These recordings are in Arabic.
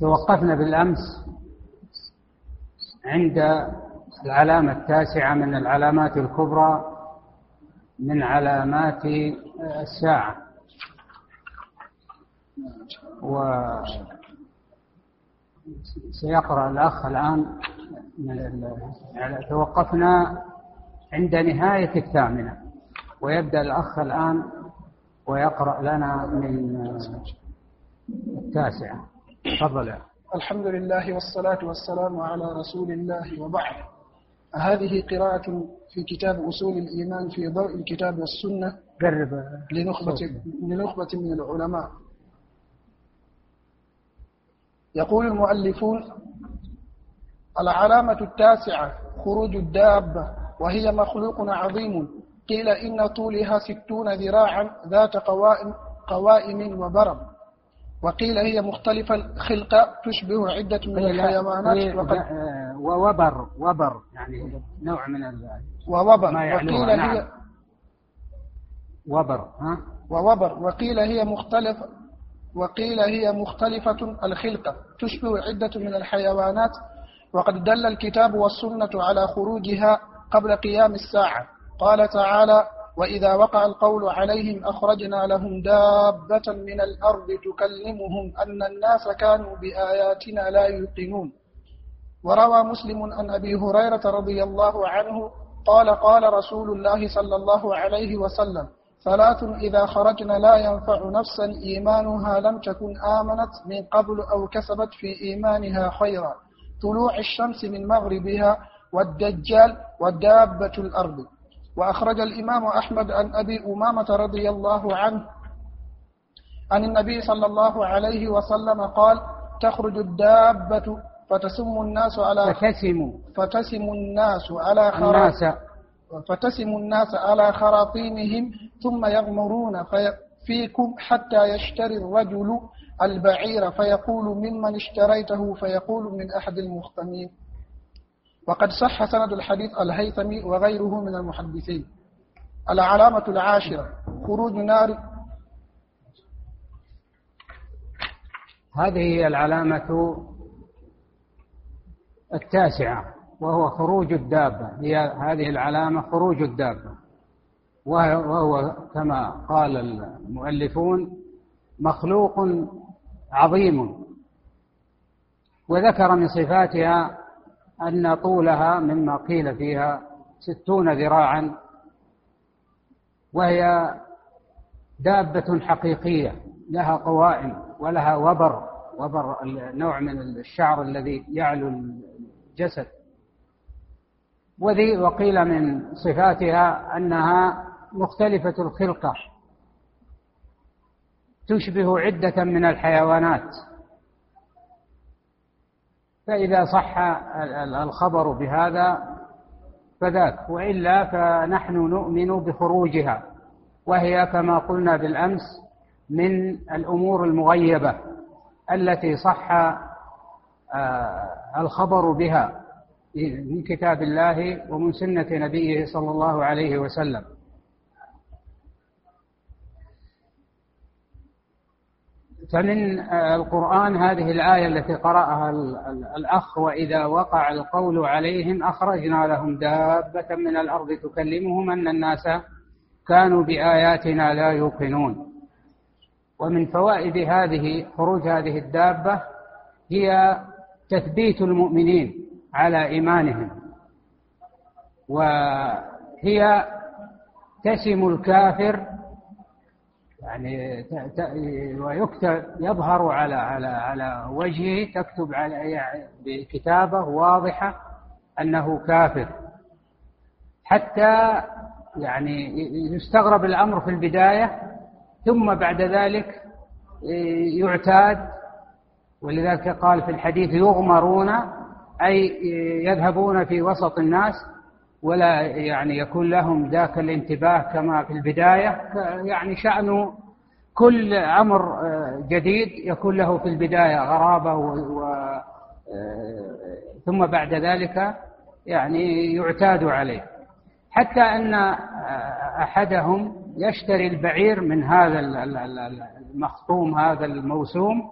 توقفنا بالأمس عند العلامة التاسعة من العلامات الكبرى من علامات الساعة. و سيقرأ الأخ الآن توقفنا عند نهاية الثامنة. ويبدأ الأخ الآن ويقرأ لنا من التاسعة. تفضل. الحمد لله والصلاة والسلام على رسول الله وبعد. هذه قراءة في كتاب أصول الإيمان في ضوء الكتاب والسنة قرب لنخبة, لنخبة من العلماء. يقول المؤلفون العلامة التاسعة خروج الدابة وهي مخلوق عظيم. قيل إن طولها ستون ذراعا ذات قوائم, قوائم وبرم. وقيل هي مختلفة الخلقة تشبه عدة من الحيوانات وقد آه، ووبر وبر يعني نوع من ووبر. وقيل نعم. هي وبر ها؟ ووبر. وقيل هي مختلف وقيل هي مختلفة الخلقة تشبه عدة من الحيوانات. وقد دل الكتاب والسنة على خروجها قبل قيام الساعة. قال تعالى وإذا وقع القول عليهم أخرجنا لهم دابة من الأرض تكلمهم أن الناس كانوا بآياتنا لا يوقنون. وروى مسلم عن أبي هريرة رضي الله عنه قال قال رسول الله صلى الله عليه وسلم ثلاث إذا خرجنا لا ينفع نفسا إيمانها لم تكن آمنت من قبل أو كسبت في إيمانها خيرا. طلوع الشمس من مغربها والدجال ودابة الأرض. وأخرج الإمام أحمد عن أبي أمامة رضي الله عنه عن النبي صلى الله عليه وسلم قال تخرج الدابة فتسم الناس على فتسم. فتسم الناس على الناس. فتسم الناس على خراطيمهم ثم يغمرون فيكم حتى يشتري الرجل البعير فيقول ممن اشتريته؟ فيقول من أحد المختمين. وقد صح سند الحديث الهيثمي وغيره من المحدثين. العلامة العاشرة خروج نار. هذه هي العلامة التاسعة وهو خروج الدابة. هي هذه العلامة خروج الدابة. وهو كما قال المؤلفون مخلوق عظيم. وذكر من صفاتها أن طولها مما قيل فيها ستون ذراعا وهي دابة حقيقية لها قوائم ولها وبر وبر نوع من الشعر الذي يعلو الجسد. وذي وقيل من صفاتها أنها مختلفة الخلقة تشبه عدة من الحيوانات. فإذا صح الخبر بهذا فذاك وإلا فنحن نؤمن بخروجها. وهي كما قلنا بالأمس من الأمور المغيبة التي صح آه، الخبر بها من كتاب الله ومن سنة نبيه صلى الله عليه وسلم. فمن القرآن هذه الآية التي قرأها الأخ وإذا وقع القول عليهم أخرجنا لهم دابة من الأرض تكلمهم أن الناس كانوا بآياتنا لا يوقنون. ومن فوائد هذه خروج هذه الدابة هي تثبيت المؤمنين على إيمانهم. وهي تسم الكافر يعني ويكتب يظهر على على على وجهه تكتب على يعني بكتابة واضحة أنه كافر. حتى يعني يستغرب الأمر في البداية ثم بعد ذلك يعتاد ولذلك قال في الحديث يغمرون أي يذهبون في وسط الناس ولا يعني يكون لهم ذاك الانتباه كما في البداية يعني شأن كل أمر جديد يكون له في البداية غرابة و, و ثم بعد ذلك يعني يعتاد عليه. حتى أن أحدهم يشتري البعير من هذا المخطوم هذا الموسوم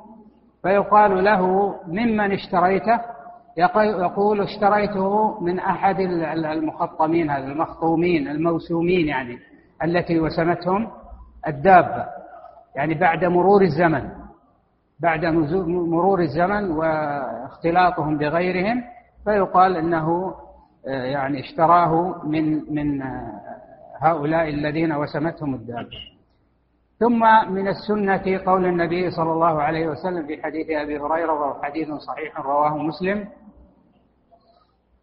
فيقال له ممن اشتريته؟ يقول اشتريته من أحد المخطمين هذا المخطومين الموسومين يعني التي وسمتهم الدابة. يعني بعد مرور الزمن بعد مرور الزمن واختلاطهم بغيرهم فيقال إنه آه، يعني اشتراه من من آه، هؤلاء الذين وسمتهم الدابة. ثم من السنة قول النبي صلى الله عليه وسلم في حديث أبي هريرة وهو حديث صحيح رواه مسلم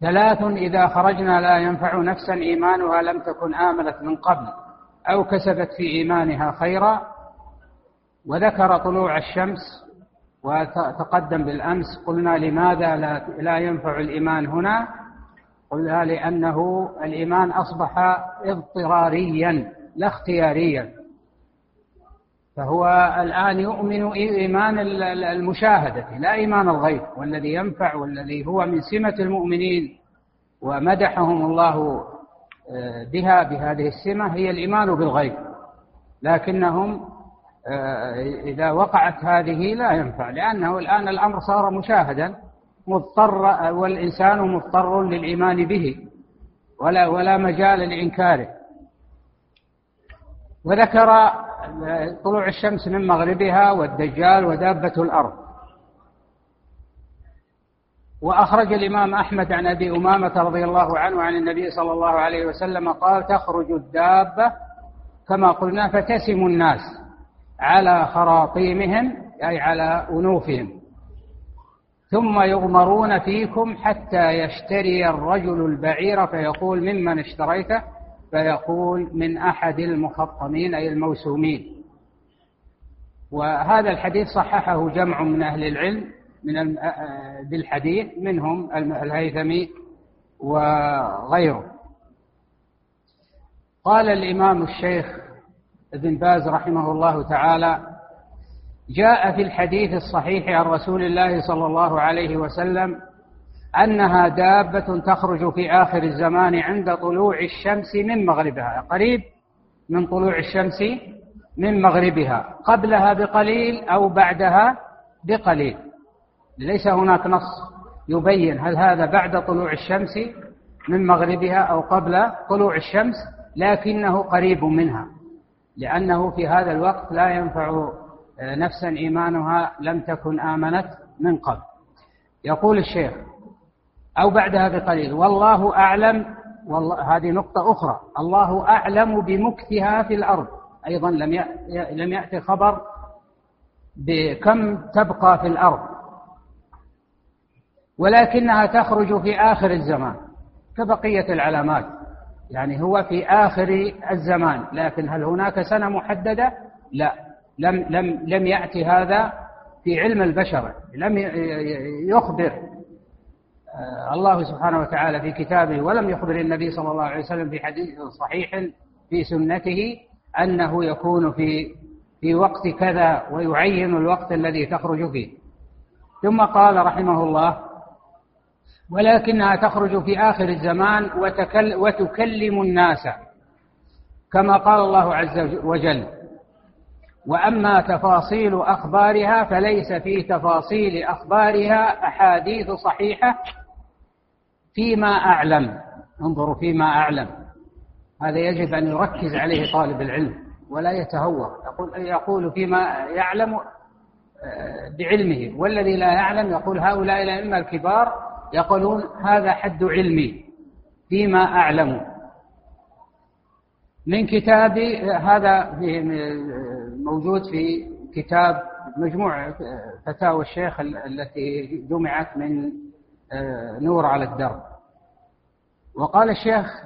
ثلاث إذا خرجنا لا ينفع نفسا إيمانها لم تكن آمنت من قبل أو كسبت في إيمانها خيرا. وذكر طلوع الشمس وتقدم بالأمس قلنا لماذا لا, ينفع الإيمان هنا؟ قلنا لأنه الإيمان أصبح اضطراريا لا اختياريا. فهو الآن يؤمن إيمان المشاهدة لا إيمان الغيب والذي ينفع والذي هو من سمة المؤمنين ومدحهم الله آه، بها بهذه السمة هي الإيمان بالغيب. لكنهم آه، إذا وقعت هذه لا ينفع لأنه الآن الأمر صار مشاهدا مضطر والإنسان مضطر للإيمان به ولا ولا مجال لإنكاره. وذكر طلوع الشمس من مغربها والدجال ودابة الأرض. وأخرج الإمام أحمد عن أبي أمامة رضي الله عنه عن النبي صلى الله عليه وسلم قال تخرج الدابة كما قلنا فتسم الناس على خراطيمهم أي على أنوفهم. ثم يغمرون فيكم حتى يشتري الرجل البعير فيقول ممن اشتريته؟ فيقول من أحد المخطمين أي الموسومين. وهذا الحديث صححه جمع من أهل العلم من بالحديث منهم الهيثمي وغيره. قال الإمام الشيخ ابن باز رحمه الله تعالى جاء في الحديث الصحيح عن رسول الله صلى الله عليه وسلم أنها دابة تخرج في آخر الزمان عند طلوع الشمس من مغربها قريب من طلوع الشمس من مغربها قبلها بقليل أو بعدها بقليل. ليس هناك نص يبين هل هذا بعد طلوع الشمس من مغربها أو قبل طلوع الشمس لكنه قريب منها لأنه في هذا الوقت لا ينفع نفسا إيمانها لم تكن آمنت من قبل. يقول الشيخ أو بعدها بقليل والله أعلم والله هذه نقطة أخرى. الله أعلم بمكثها في الأرض. أيضا لم لم يأتي خبر بكم تبقى في الأرض. ولكنها تخرج في آخر الزمان كبقية العلامات. يعني هو في آخر الزمان. لكن هل هناك سنة محددة؟ لا. لم لم لم يأتي هذا في علم البشر. لم يخبر. الله سبحانه وتعالى في كتابه ولم يخبر النبي صلى الله عليه وسلم في حديث صحيح في سنته أنه يكون في في وقت كذا ويعين الوقت الذي تخرج فيه. ثم قال رحمه الله ولكنها تخرج في آخر الزمان وتكل وتكلم الناس كما قال الله عز وجل. وأما تفاصيل أخبارها فليس في تفاصيل أخبارها أحاديث صحيحة فيما أعلم. انظروا فيما أعلم. هذا يجب أن يركز عليه طالب العلم ولا يتهور. يقول يقول فيما يعلم آه، بعلمه. والذي لا يعلم يقول هؤلاء الأئمة الكبار يقولون هذا حد علمي فيما أعلم. من كتاب هذا موجود في كتاب مجموع فتاوى الشيخ التي جمعت من آه، نور على الدرب. وقال الشيخ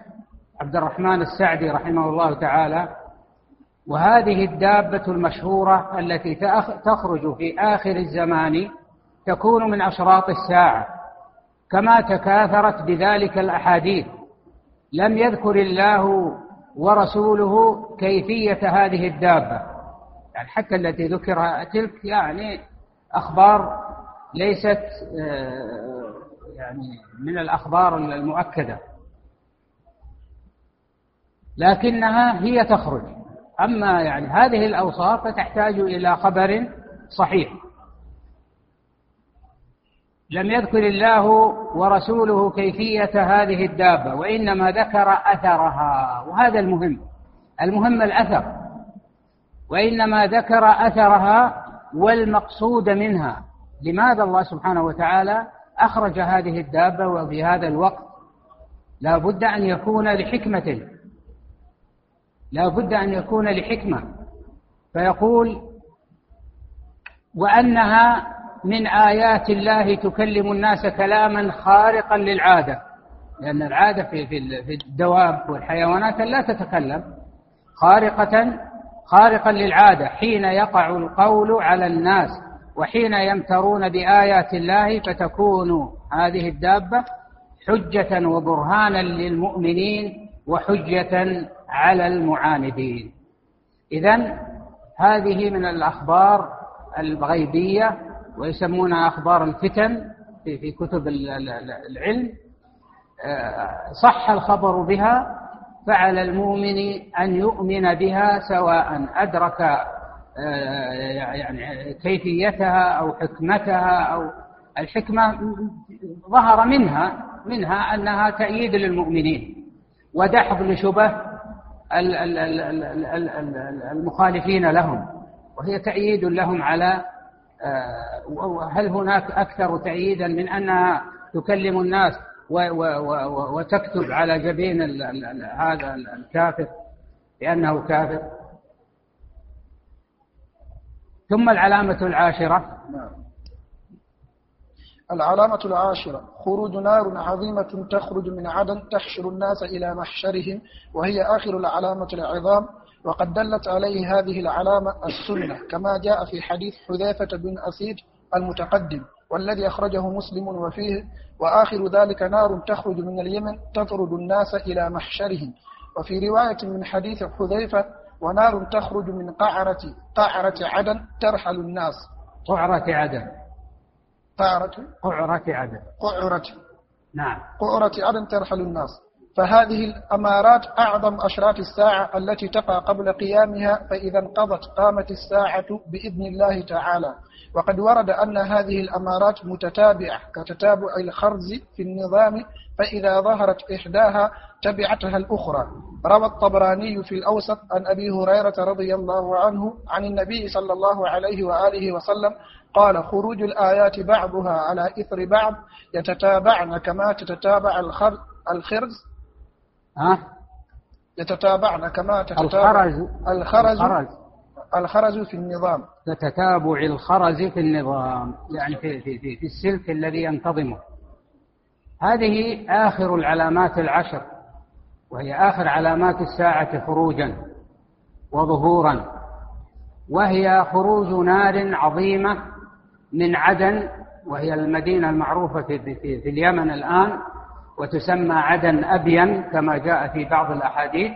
عبد الرحمن السعدي رحمه الله تعالى وهذه الدابة المشهورة التي تخرج في آخر الزمان تكون من أشراط الساعة كما تكاثرت بذلك الأحاديث. لم يذكر الله ورسوله كيفية هذه الدابة. يعني حتى التي ذكرها تلك يعني أخبار ليست آه، يعني من الأخبار المؤكدة. لكنها هي تخرج. أما يعني هذه الأوصاف فتحتاج إلى خبر صحيح. لم يذكر الله ورسوله كيفية هذه الدابة وإنما ذكر أثرها وهذا المهم. المهم الأثر. وإنما ذكر أثرها والمقصود منها. لماذا الله سبحانه وتعالى أخرج هذه الدابة وفي هذا الوقت لا بد أن يكون لحكمة. لا بد أن يكون لحكمة. فيقول وأنها من آيات الله تكلم الناس كلاما خارقا للعادة. لأن العادة في في الدواب والحيوانات لا تتكلم. خارقة خارقا للعادة حين يقع القول على الناس. وحين يمترون بآيات الله فتكون هذه الدابة حجة وبرهانا للمؤمنين وحجة على المعاندين. إذا هذه من الأخبار الغيبية ويسمونها أخبار الفتن في, كتب العلم. آه، صح الخبر بها فعلى المؤمن أن يؤمن بها سواء أدرك يعني كيفيتها أو حكمتها أو الحكمة ظهر منها منها أنها تأييد للمؤمنين ودحض لشبه المخالفين لهم وهي تأييد لهم على آه، هل هناك أكثر تأييدا من أنها تكلم الناس وتكتب على جبين هذا الكافر؟ بأنه كافر. ثم العلامة العاشرة. نعم. العلامة العاشرة. خروج نار عظيمة تخرج من عدن تحشر الناس إلى محشرهم وهي آخر العلامة العظام. وقد دلت عليه هذه العلامة السنة كما جاء في حديث حذيفة بن أسيد المتقدم والذي أخرجه مسلم وفيه وآخر ذلك نار تخرج من اليمن تطرد الناس إلى محشرهم. وفي رواية من حديث حذيفة ونار تخرج من قعرة قعرة عدن ترحل الناس. قعرة عدن. قعرة قعرة عدن. قعرة. نعم. قعرة عدن ترحل الناس. فهذه الأمارات أعظم أشراط الساعة التي تقع قبل قيامها فإذا انقضت قامت الساعة بإذن الله تعالى. وقد ورد أن هذه الأمارات متتابعة كتتابع الخرز في النظام فإذا ظهرت إحداها تبعتها الأخرى. روى الطبراني في الأوسط عن أبي هريرة رضي الله عنه عن النبي صلى الله عليه وآله وسلم قال خروج الآيات بعضها على إثر بعض يتتابعن كما تتتابع الخرز. ها؟ يتتابعن كما تتتابع الخرز. الخرز. الخرز, الخرز في النظام. كتتابع الخرز في النظام يعني في, في, في, في السلك الذي ينتظمه. هذه آخر العلامات العشر وهي آخر علامات الساعة خروجا وظهورا وهي خروج نار عظيمة من عدن وهي المدينة المعروفة في, اليمن الآن وتسمى عدن أبين كما جاء في بعض الأحاديث.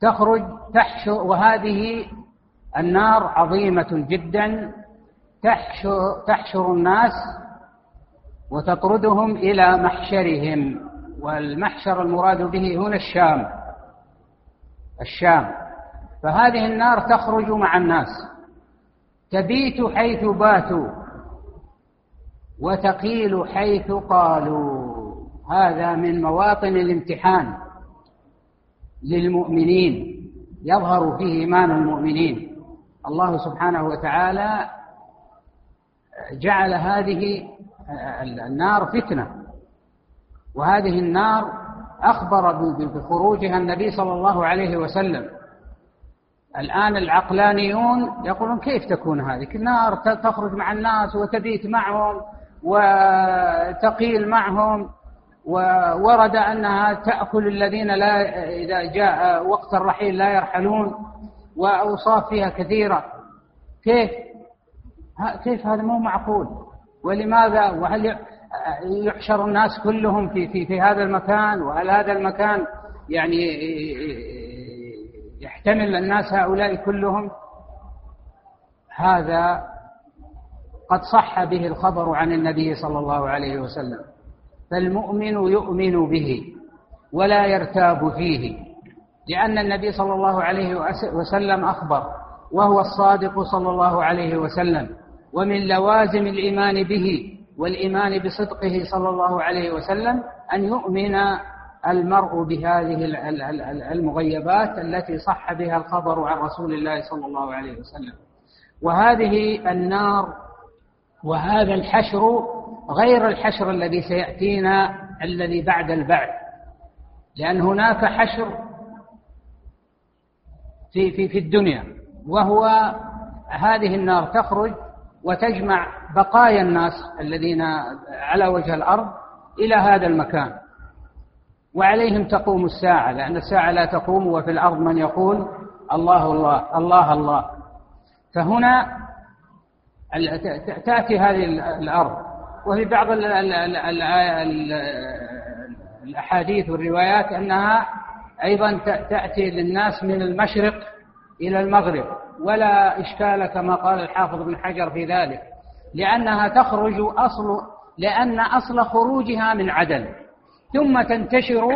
تخرج تحشر وهذه النار عظيمة جدا تحشر, تحشر الناس وتطردهم إلى محشرهم والمحشر المراد به هنا الشام. الشام. فهذه النار تخرج مع الناس. تبيت حيث باتوا وتقيل حيث قالوا. هذا من مواطن الامتحان للمؤمنين. يظهر فيه إيمان المؤمنين. الله سبحانه وتعالى جعل هذه النار فتنة. وهذه النار أخبر بخروجها النبي صلى الله عليه وسلم. الآن العقلانيون يقولون كيف تكون هذه؟ النار تخرج مع الناس وتبيت معهم وتقيل معهم. وورد أنها تأكل الذين لا إذا جاء وقت الرحيل لا يرحلون. وأوصاف فيها كثيرة. كيف؟ كيف؟ هذا مو معقول. ولماذا وهل يحشر الناس كلهم في في في هذا المكان؟ وهل هذا المكان يعني يحتمل الناس هؤلاء كلهم؟ هذا قد صح به الخبر عن النبي صلى الله عليه وسلم. فالمؤمن يؤمن به ولا يرتاب فيه لأن النبي صلى الله عليه وسلم أخبر وهو الصادق صلى الله عليه وسلم. ومن لوازم الإيمان به والإيمان بصدقه صلى الله عليه وسلم أن يؤمن المرء بهذه المغيبات التي صح بها الخبر عن رسول الله صلى الله عليه وسلم. وهذه النار وهذا الحشر غير الحشر الذي سيأتينا الذي بعد البعث لأن هناك حشر في في في الدنيا وهو هذه النار تخرج وتجمع بقايا الناس الذين على وجه الأرض إلى هذا المكان. وعليهم تقوم الساعة لأن الساعة لا تقوم وفي الأرض من يقول الله الله الله الله. فهنا تأتي هذه الأرض. وفي بعض الأحاديث والروايات أنها أيضا تأتي للناس من المشرق إلى المغرب ولا إشكال كما قال الحافظ بن حجر في ذلك لأنها تخرج أصل لأن أصل خروجها من عدن ثم تنتشر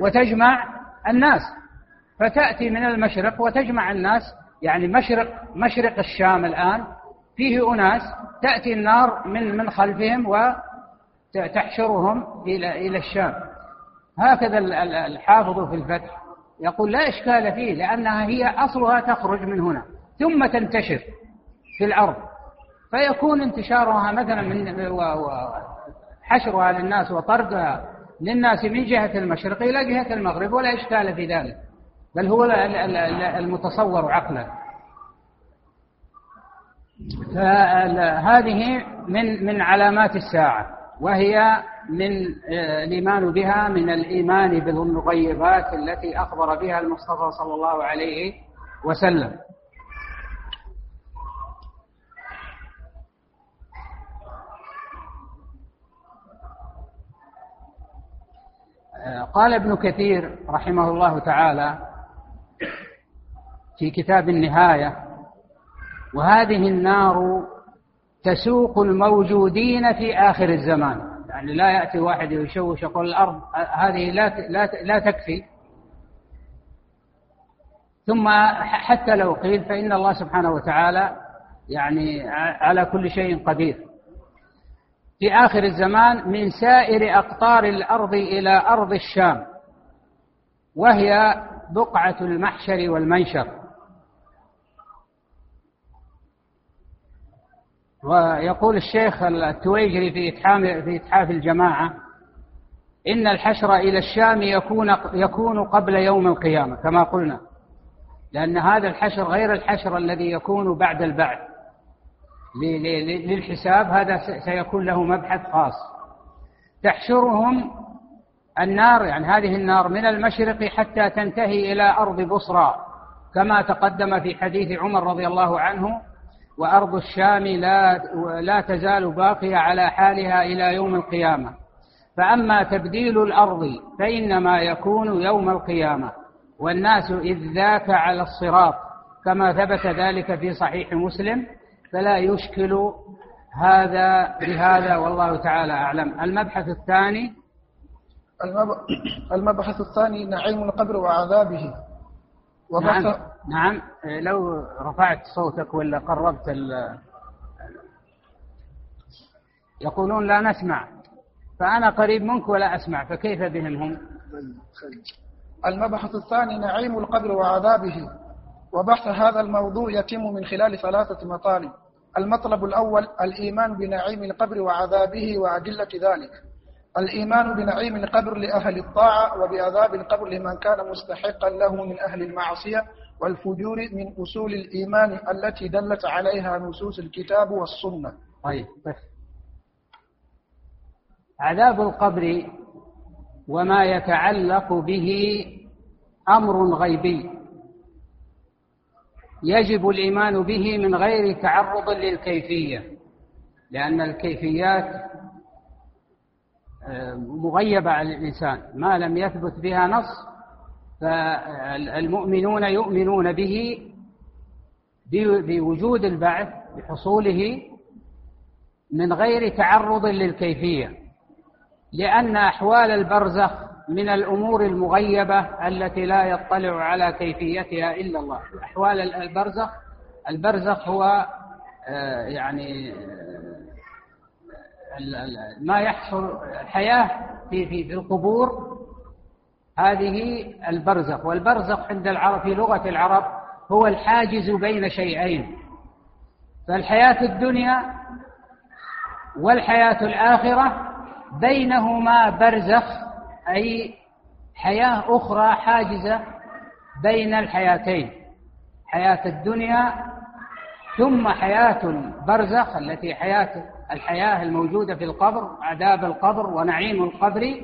وتجمع الناس فتأتي من المشرق وتجمع الناس يعني مشرق مشرق الشام الآن فيه أناس تأتي النار من من خلفهم وتحشرهم إلى إلى الشام. هكذا الحافظ في الفتح. يقول لا إشكال فيه لأنها هي أصلها تخرج من هنا ثم تنتشر في الأرض. فيكون انتشارها مثلا من حشرها للناس وطردها للناس من جهة المشرق إلى جهة المغرب ولا إشكال في ذلك بل هو المتصور عقلا. فهذه من من علامات الساعة وهي من آه، الإيمان بها من الإيمان بالمغيبات التي أخبر بها المصطفى صلى الله عليه وسلم. آه، قال ابن كثير رحمه الله تعالى في كتاب النهاية وهذه النار تسوق الموجودين في آخر الزمان يعني لا يأتي واحد يشوش يقول الأرض هذه لا لا لا تكفي. ثم حتى لو قيل فإن الله سبحانه وتعالى يعني على كل شيء قدير. في آخر الزمان من سائر أقطار الأرض إلى أرض الشام وهي بقعة المحشر والمنشر. ويقول الشيخ التويجري في إتحام في إتحاف الجماعة إن الحشر إلى الشام يكون يكون قبل يوم القيامة كما قلنا. لأن هذا الحشر غير الحشر الذي يكون بعد البعث. للحساب هذا سيكون له مبحث خاص. تحشرهم النار يعني هذه النار من المشرق حتى تنتهي إلى أرض بصرى كما تقدم في حديث عمر رضي الله عنه وأرض الشام لا, لا تزال باقية على حالها إلى يوم القيامة. فأما تبديل الأرض فإنما يكون يوم القيامة. والناس إذ ذاك على الصراط كما ثبت ذلك في صحيح مسلم. فلا يشكل هذا بهذا والله تعالى أعلم. المبحث الثاني. المبحث الثاني نعيم القبر وعذابه. نعم, نعم. لو رفعت صوتك ولا قربت ال يقولون لا نسمع. فأنا قريب منك ولا أسمع فكيف بهم هم؟ المبحث الثاني نعيم القبر وعذابه. وبحث هذا الموضوع يتم من خلال ثلاثة مطالب. المطلب الأول الإيمان بنعيم القبر وعذابه وأدلة ذلك. الإيمان بنعيم القبر لأهل الطاعة وبعذاب القبر لمن كان مستحقا له من أهل المعصية والفجور من أصول الإيمان التي دلت عليها نصوص الكتاب والسنة. طيب بس. عذاب القبر وما يتعلق به أمر غيبي. يجب الإيمان به من غير تعرض للكيفية لأن الكيفيات مغيبة على الإنسان. ما لم يثبت بها نص فالمؤمنون يؤمنون به بوجود البعث بحصوله من غير تعرض للكيفية. لأن أحوال البرزخ من الأمور المغيبة التي لا يطلع على كيفيتها إلا الله. أحوال البرزخ البرزخ هو آه، يعني ما يحصل الحياة في في في القبور هذه البرزخ. والبرزخ عند العرب في لغة العرب هو الحاجز بين شيئين. فالحياة الدنيا والحياة الآخرة بينهما برزخ أي حياة أخرى حاجزة بين الحياتين. حياة الدنيا ثم حياة البرزخ التي حياة الحياة الموجودة في القبر عذاب القبر ونعيم القبر.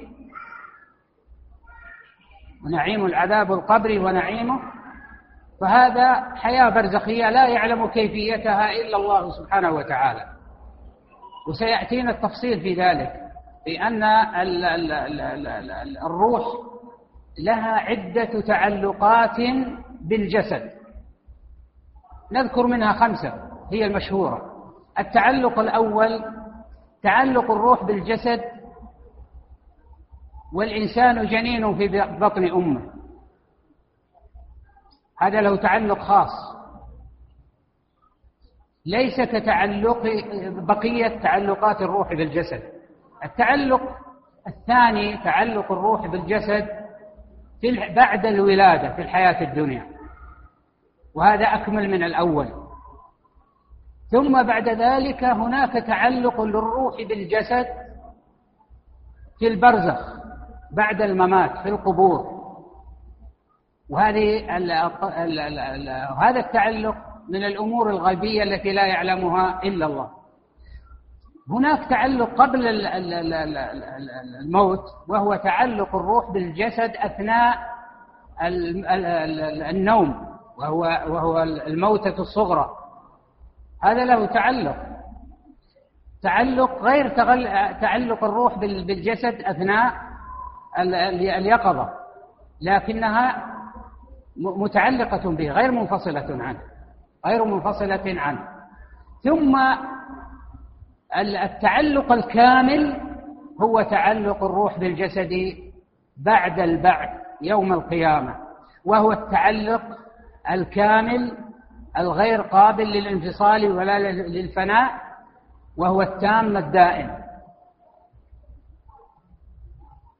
ونعيم العذاب القبر ونعيمه. فهذا حياة برزخية لا يعلم كيفيتها إلا الله سبحانه وتعالى. وسيأتينا التفصيل في ذلك بأن الروح لها عدة تعلقات بالجسد. نذكر منها خمسة هي المشهورة. التعلق الأول تعلق الروح بالجسد والإنسان جنين في بطن أمه. هذا له تعلق خاص. ليس كتعلق بقية تعلقات الروح بالجسد. التعلق الثاني تعلق الروح بالجسد في بعد الولادة في الحياة الدنيا. وهذا أكمل من الأول. ثم بعد ذلك هناك تعلق للروح بالجسد في البرزخ بعد الممات في القبور وهذه هذا التعلق من الأمور الغيبية التي لا يعلمها إلا الله هناك تعلق قبل الموت وهو تعلق الروح بالجسد أثناء النوم وهو وهو الموتة الصغرى هذا له تعلق. تعلق غير تعلق الروح بالجسد أثناء اليقظة لكنها متعلقة به غير منفصلة عنه غير منفصلة عنه. ثم التعلق الكامل هو تعلق الروح بالجسد بعد البعث يوم القيامة وهو التعلق الكامل الغير قابل للانفصال ولا للفناء وهو التام الدائم.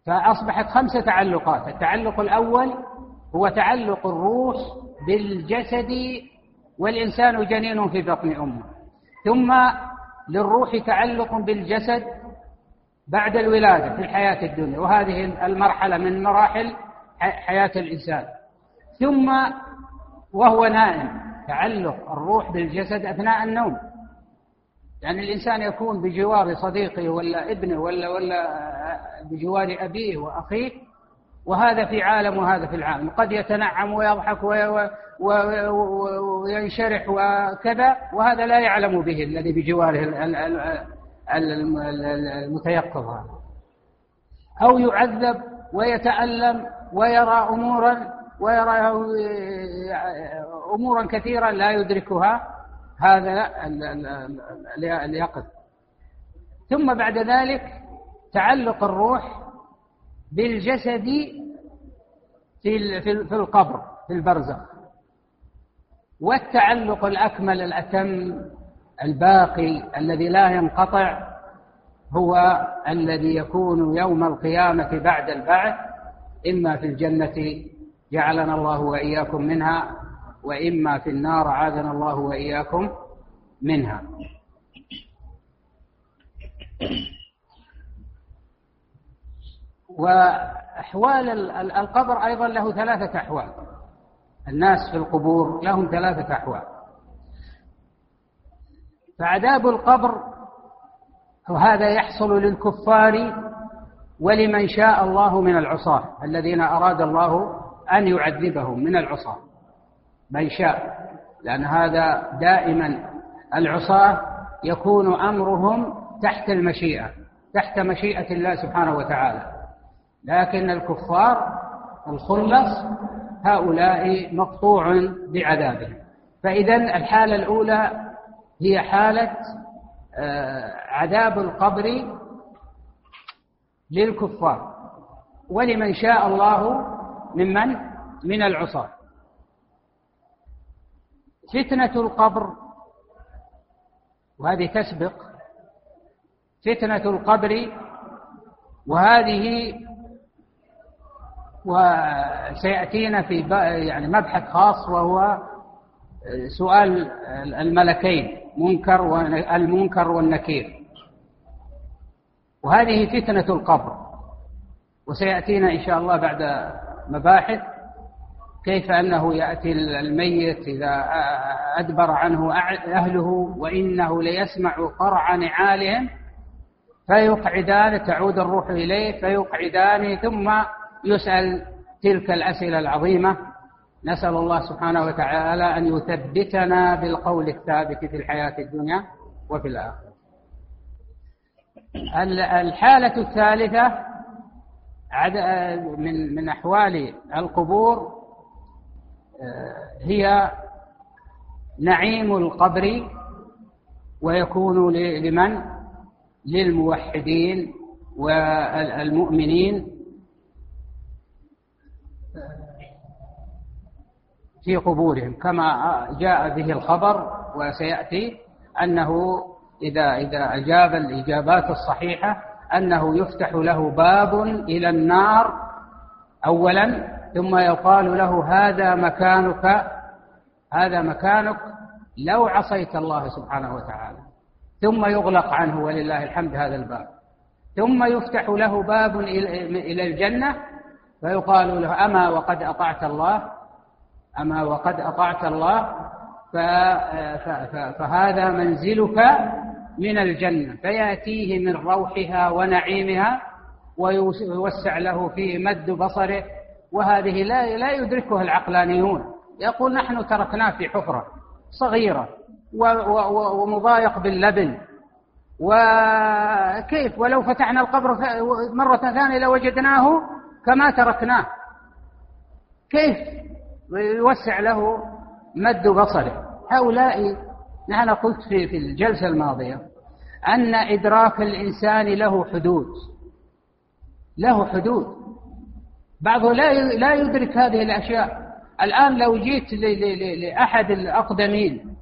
فأصبحت خمسة تعلقات. التعلق الأول هو تعلق الروح بالجسد والإنسان جنين في بطن أمه. ثم للروح تعلق بالجسد بعد الولادة في الحياة الدنيا. وهذه المرحلة من مراحل حياة الإنسان. ثم وهو نائم. تعلق الروح بالجسد أثناء النوم. يعني الإنسان يكون بجوار صديقه ولا ابنه ولا ولا بجوار أبيه وأخيه وهذا في عالم وهذا في العالم. قد يتنعم ويضحك وينشرح وكذا وهذا لا يعلم به الذي بجواره المتيقظ. أو يعذب ويتألم ويرى أمورا ويرى أمورا كثيرا لا يدركها هذا اليقظ. ثم بعد ذلك تعلق الروح بالجسد في في القبر في البرزخ. والتعلق الأكمل الأتم الباقي الذي لا ينقطع هو الذي يكون يوم القيامة بعد البعث إما في الجنة جعلنا الله وإياكم منها وإما في النار عاذنا الله وإياكم منها. وأحوال القبر أيضا له ثلاثة أحوال. الناس في القبور لهم ثلاثة أحوال. فعذاب القبر وهذا يحصل للكفار ولمن شاء الله من العصاة الذين أراد الله أن يعذبهم من العصاة من شاء لأن هذا دائما العصاة يكون أمرهم تحت المشيئة تحت مشيئة الله سبحانه وتعالى. لكن الكفار الخلص هؤلاء مقطوع بعذابهم. فإذا الحالة الأولى هي حالة آه، عذاب القبر للكفار. ولمن شاء الله ممن من؟ العصاة. فتنة القبر وهذه تسبق. فتنة القبر وهذه وسيأتينا في يعني مبحث خاص وهو سؤال الملكين منكر والمنكر والنكير. وهذه فتنة القبر. وسيأتينا إن شاء الله بعد مباحث كيف أنه يأتي الميت إذا أدبر عنه أهله وإنه ليسمع قرع نعالهم فيقعدان تعود الروح إليه فيقعدان ثم يسأل تلك الأسئلة العظيمة. نسأل الله سبحانه وتعالى أن يثبتنا بالقول الثابت في الحياة الدنيا وفي الآخرة. الحالة الثالثة من من أحوال القبور آه، هي نعيم القبر ويكون لمن؟ للموحدين والمؤمنين في قبورهم كما جاء به الخبر وسيأتي أنه إذا إذا أجاب الإجابات الصحيحة أنه يفتح له باب إلى النار أولا ثم يقال له هذا مكانك هذا مكانك لو عصيت الله سبحانه وتعالى. ثم يغلق عنه ولله الحمد هذا الباب. ثم يفتح له باب إلى الجنة فيقال له أما وقد أطعت الله؟ أما وقد أطعت الله؟ فهذا منزلك من الجنة فيأتيه من روحها ونعيمها ويوسع له في مد بصره وهذه لا لا يدركها العقلانيون. يقول نحن تركناه في حفرة صغيرة ومضايق باللبن. وكيف؟ ولو فتحنا القبر مرة ثانية لوجدناه كما تركناه. كيف؟ يوسع له مد بصره. هؤلاء أنا قلت في في الجلسة الماضية أن إدراك الإنسان له حدود. له حدود. بعضه لا لا يدرك هذه الأشياء. الآن لو جيت لأحد الأقدمين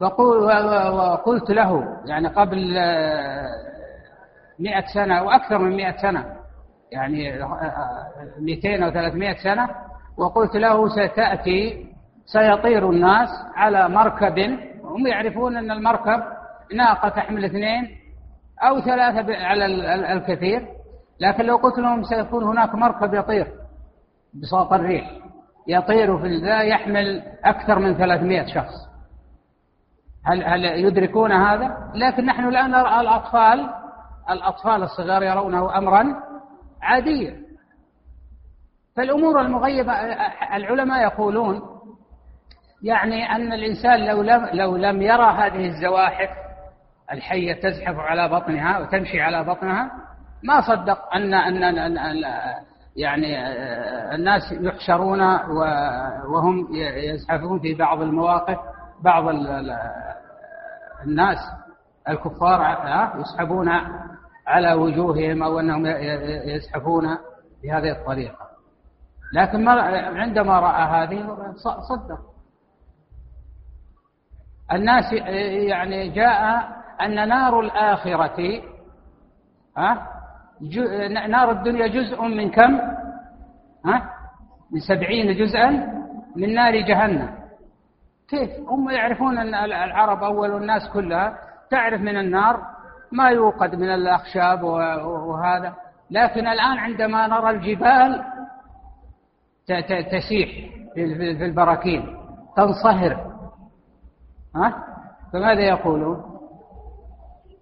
وقلت له يعني قبل مئة سنة أو أكثر من مئة سنة يعني مئتين أو ثلاثمائة سنة وقلت له ستأتي سيطير الناس على مركب هم يعرفون أن المركب ناقة تحمل اثنين أو ثلاثة على الكثير لكن لو قلت لهم سيكون هناك مركب يطير بساط الريح يطير في ذا يحمل أكثر من 300 شخص هل هل يدركون هذا؟ لكن نحن الآن نرى الأطفال الأطفال الصغار يرونه أمرا عاديا فالأمور المغيبة العلماء يقولون يعني أن الإنسان لو لم, لو لم يرى هذه الزواحف الحية تزحف على بطنها وتمشي على بطنها ما صدق أن أن, أن, أن يعني الناس يحشرون وهم يزحفون في بعض المواقف بعض الناس الكفار يسحبون على وجوههم أو أنهم يزحفون بهذه الطريقة. لكن عندما رأى هذه صدق. الناس يعني جاء أن نار الآخرة ها نار الدنيا جزء من كم؟ ها من سبعين جزءا من نار جهنم. كيف؟ هم يعرفون أن العرب أول الناس كلها. تعرف من النار ما يوقد من الأخشاب وهذا. لكن الآن عندما نرى الجبال تسيح في البراكين تنصهر. ها؟ فماذا يقولون؟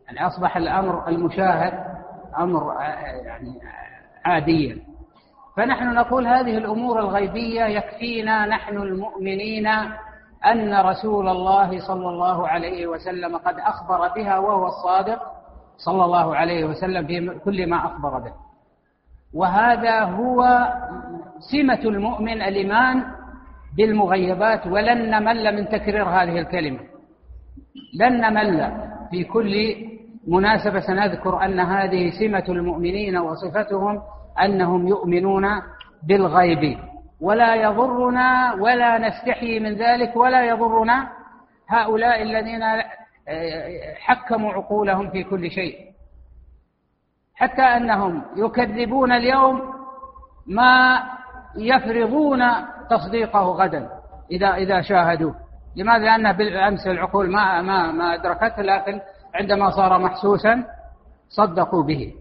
يعني أصبح الأمر المشاهد أمر يعني عاديا. فنحن نقول هذه الأمور الغيبية يكفينا نحن المؤمنين أن رسول الله صلى الله عليه وسلم قد أخبر بها وهو الصادق صلى الله عليه وسلم في كل ما أخبر به. وهذا هو سمة المؤمن الإيمان بالمغيبات ولن نمل من تكرير هذه الكلمة. لن نمل في كل مناسبة سنذكر أن هذه سمة المؤمنين وصفتهم أنهم يؤمنون بالغيب. ولا يضرنا ولا نستحي من ذلك ولا يضرنا هؤلاء الذين حكموا عقولهم في كل شيء. حتى أنهم يكذبون اليوم ما يفرضون تصديقه غدا إذا إذا شاهدوه. لماذا؟ لأن بالأمس العقول ما ما ما أدركته لكن عندما صار محسوسا صدقوا به.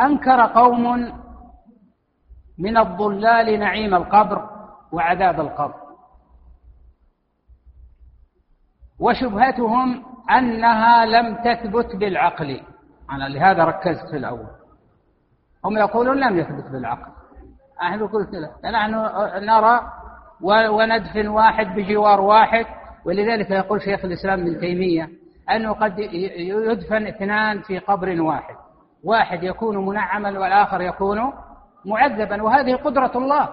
أنكر قوم من الضلال نعيم القبر وعذاب القبر. وشبهتهم أنها لم تثبت بالعقل. أنا لهذا ركزت في الأول. هم يقولون لم يثبت بالعقل. نحن نقول كذا نحن نرى وندفن واحد بجوار واحد ولذلك يقول شيخ الإسلام ابن تيمية أنه قد يدفن اثنان في قبر واحد. واحد يكون منعما والآخر يكون معذبا وهذه قدرة الله.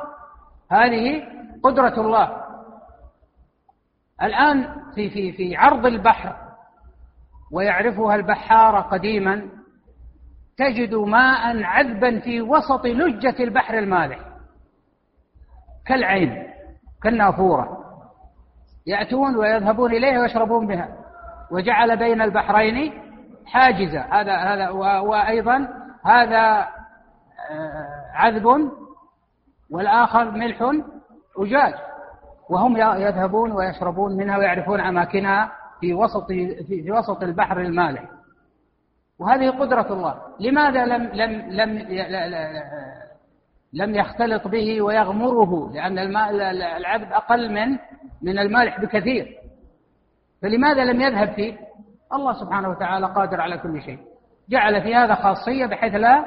هذه قدرة الله. الآن في في في عرض البحر ويعرفها البحارة قديما تجد ماء عذبا في وسط لجة البحر المالح. كالعين كالنافورة. يأتون ويذهبون إليه ويشربون بها. وجعل بين البحرين حاجزا هذا هذا وأيضا هذا آه، عذب والآخر ملح أجاج. وهم يذهبون ويشربون منها ويعرفون أماكنها في وسط في وسط البحر المالح. وهذه قدرة الله. لماذا لم لم لم لم يختلط به ويغمره؟ لأن الماء العذب أقل من من المالح بكثير. فلماذا لم يذهب فيه؟ الله سبحانه وتعالى قادر على كل شيء. جعل في هذا خاصية بحيث لا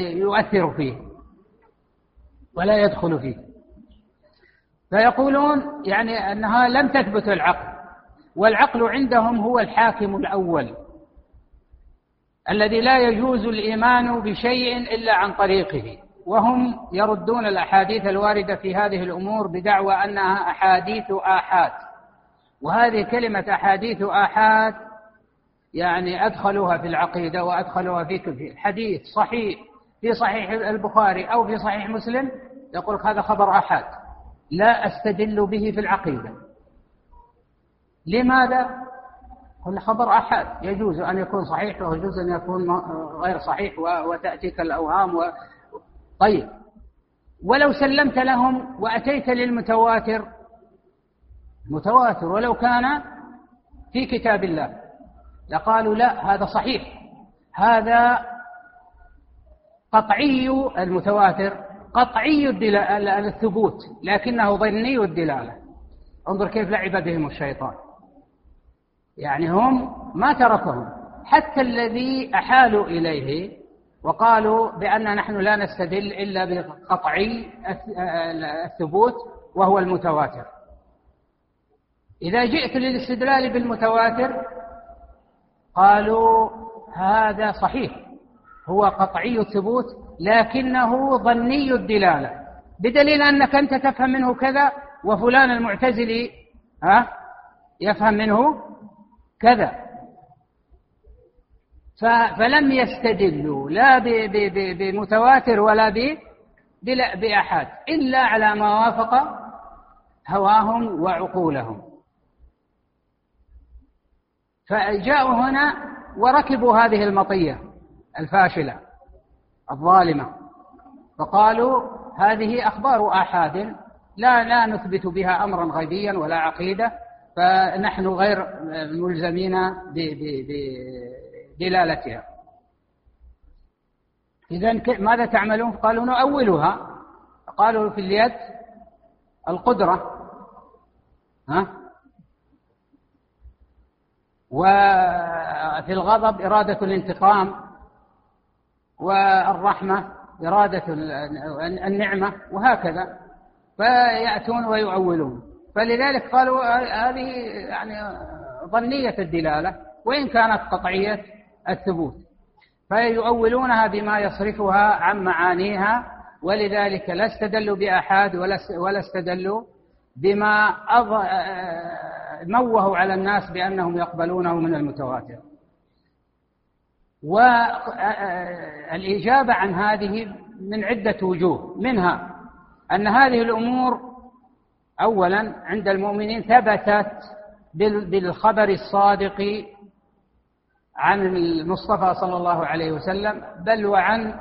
يؤثر فيه ولا يدخل فيه. فيقولون يعني أنها لم تثبت العقل والعقل عندهم هو الحاكم الأول. الذي لا يجوز الإيمان بشيء إلا عن طريقه. وهم يردون الأحاديث الواردة في هذه الأمور بدعوى أنها أحاديث آحاد. وهذه كلمة أحاديث آحاد يعني أدخلوها في العقيدة وأدخلوها في حديث صحيح في صحيح البخاري أو في صحيح مسلم يقول هذا خبر آحاد. لا أستدل به في العقيدة. لماذا؟ هو خبر أحد. يجوز أن يكون صحيح ويجوز أن يكون غير صحيح وتأتيك الأوهام و... طيب. ولو سلمت لهم وأتيت للمتواتر متواتر ولو كان في كتاب الله لقالوا لا هذا صحيح. هذا قطعي المتواتر قطعي الثبوت لكنه ظني الدلالة. انظر كيف لعب بهم الشيطان. يعني هم ما تركهم. حتى الذي أحالوا إليه وقالوا بأن نحن لا نستدل إلا بقطعي الثبوت وهو المتواتر. إذا جئت للاستدلال بالمتواتر قالوا هذا صحيح. هو قطعي الثبوت لكنه ظني الدلالة. بدليل أنك أنت تفهم منه كذا وفلان المعتزلي ها يفهم منه كذا. فلم يستدلوا لا بمتواتر ولا بأحد إلا على ما وافق هواهم وعقولهم. فجاءوا هنا وركبوا هذه المطية الفاشلة الظالمة فقالوا هذه أخبار آحاد لا لا نثبت بها أمرا غيبيا ولا عقيدة فنحن غير ملزمين بدلالتها إذا ماذا تعملون؟ قالوا نؤولها. قالوا في اليد القدرة. ها؟ وفي الغضب إرادة الانتقام. والرحمة إرادة النعمة. وهكذا. فيأتون ويؤولون. فلذلك قالوا هذه يعني ظنية الدلالة وإن كانت قطعية الثبوت. فيؤولونها بما يصرفها عن معانيها ولذلك لا استدلوا بآحاد ولا استدلوا بما أض... موهوا على الناس بأنهم يقبلونه من المتواتر. والإجابة عن هذه من عدة وجوه. منها أن هذه الأمور أولا عند المؤمنين ثبتت بالخبر الصادق عن المصطفى صلى الله عليه وسلم بل وعن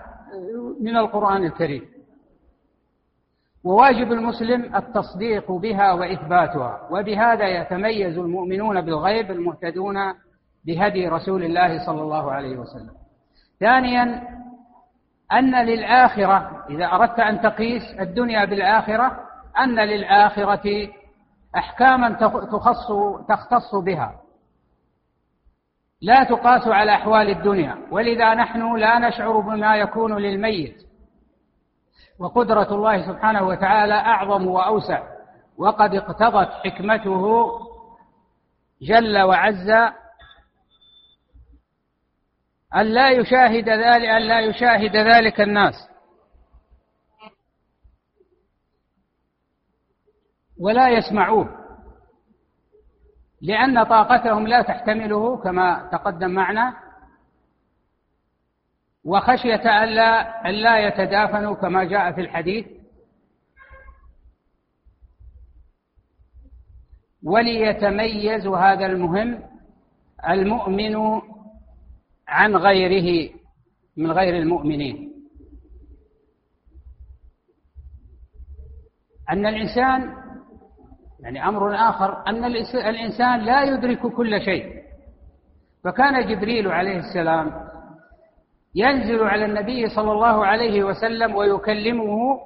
من القرآن الكريم. وواجب المسلم التصديق بها وإثباتها وبهذا يتميز المؤمنون بالغيب المهتدون بهدي رسول الله صلى الله عليه وسلم. ثانيا أن للآخرة إذا أردت أن تقيس الدنيا بالآخرة أن للآخرة أحكاما تخص تختص بها. لا تقاس على أحوال الدنيا. ولذا نحن لا نشعر بما يكون للميت. وقدرة الله سبحانه وتعالى أعظم وأوسع. وقد اقتضت حكمته جل وعز أن لا يشاهد ذلك أن لا يشاهد ذلك الناس. ولا يسمعوه لأن طاقتهم لا تحتمله كما تقدم معنا وخشية ألا ألا يتدافنوا كما جاء في الحديث. وليتميز هذا المهم المؤمن عن غيره من غير المؤمنين. أن الإنسان يعني أمر آخر أن الإنسان لا يدرك كل شيء. فكان جبريل عليه السلام ينزل على النبي صلى الله عليه وسلم ويكلمه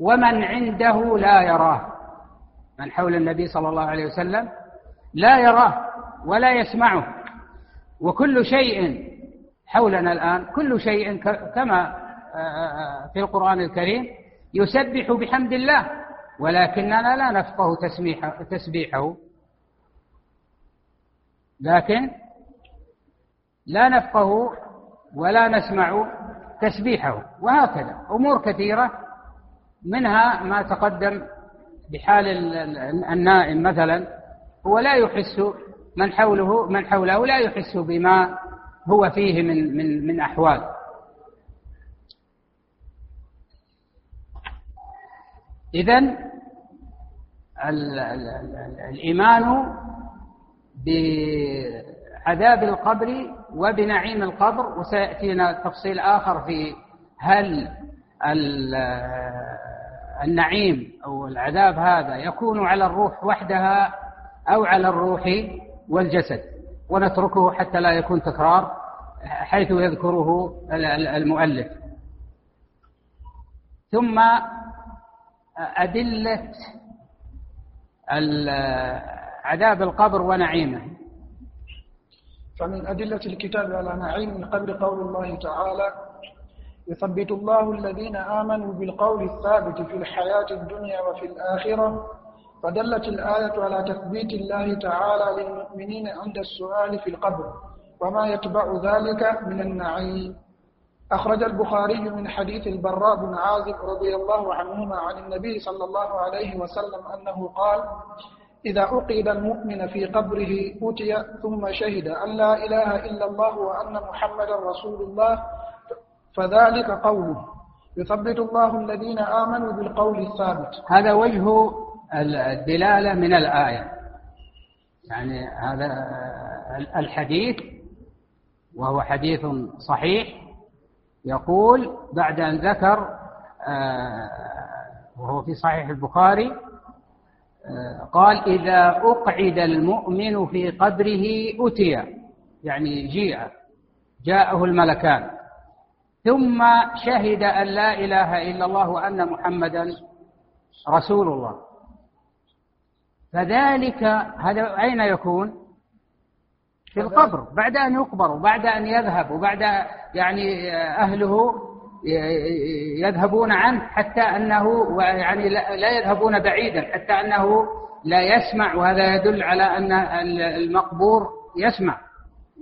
ومن عنده لا يراه. من حول النبي صلى الله عليه وسلم لا يراه ولا يسمعه. وكل شيء حولنا الآن كل شيء كما في القرآن الكريم يسبح بحمد الله. ولكننا لا نفقه تسبيح تسبيحه. لكن لا نفقه ولا نسمع تسبيحه. وهكذا. أمور كثيرة منها ما تقدم بحال النائم مثلا. هو لا يحس من حوله من حوله لا يحس بما هو فيه من من من أحوال. إذن الإيمان بعذاب القبر وبنعيم القبر وسيأتينا تفصيل آخر في هل النعيم أو العذاب هذا يكون على الروح وحدها أو على الروح والجسد. ونتركه حتى لا يكون تكرار حيث يذكره المؤلف. ثم أدلة عذاب القبر ونعيمه. فمن أدلة الكتاب على نعيم القبر قول الله تعالى يثبت الله الذين آمنوا بالقول الثابت في الحياة الدنيا وفي الآخرة فدلت الآية على تثبيت الله تعالى للمؤمنين عند السؤال في القبر وما يتبع ذلك من النعيم. أخرج البخاري من حديث البراء بن عازب رضي الله عنهما عن النبي صلى الله عليه وسلم أنه قال إذا أقيد المؤمن في قبره أتي ثم شهد أن لا إله إلا الله وأن محمدا رسول الله فذلك قوله. يثبت الله الذين آمنوا بالقول الثابت. هذا وجه الدلالة من الآية. يعني هذا الحديث وهو حديث صحيح يقول بعد أن ذكر آه، وهو في صحيح البخاري آه، قال إذا أقعد المؤمن في قبره أتي يعني جيء جاءه الملكان. ثم شهد أن لا إله إلا الله وأن محمدا رسول الله. فذلك هذا أين يكون؟ في القبر بعد أن يقبر وبعد أن يذهب وبعد يعني أهله يذهبون عنه حتى أنه يعني لا يذهبون بعيدا حتى أنه لا يسمع وهذا يدل على أن المقبور يسمع.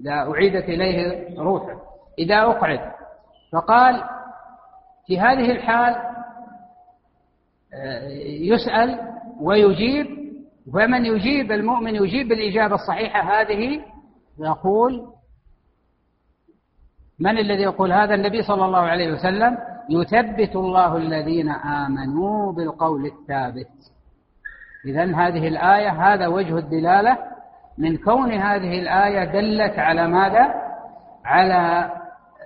إذا أعيدت إليه روحه. إذا أقعد. فقال في هذه الحال يسأل ويجيب ومن يجيب المؤمن يجيب بالإجابة الصحيحة هذه يقول من الذي يقول هذا؟ النبي صلى الله عليه وسلم يثبت الله الذين آمنوا بالقول الثابت. إذا هذه الآية هذا وجه الدلالة من كون هذه الآية دلت على ماذا؟ على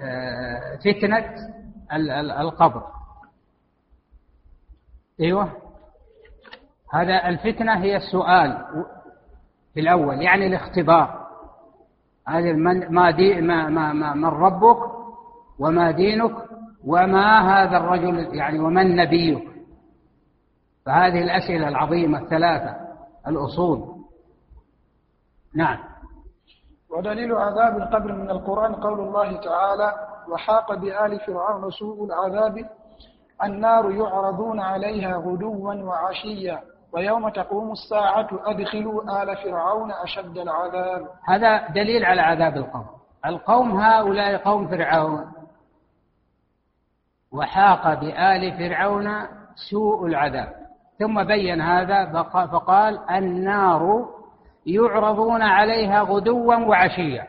آه، فتنة القبر. أيوه. هذا الفتنة هي السؤال في الأول يعني الاختبار. هذه من ما دي ما ما ما من ربك وما دينك وما هذا الرجل يعني ومن نبيك. فهذه الأسئلة العظيمة الثلاثة الأصول. نعم. ودليل عذاب القبر من القرآن قول الله تعالى وحاق بآل فرعون سوء العذاب النار يعرضون عليها غدوا وعشيا. ويوم تقوم الساعة أدخلوا آل فرعون أشد العذاب. هذا دليل على عذاب القوم. القوم هؤلاء قوم فرعون. وحاق بآل فرعون سوء العذاب. ثم بين هذا فقال النار يعرضون عليها غدوا وعشيا.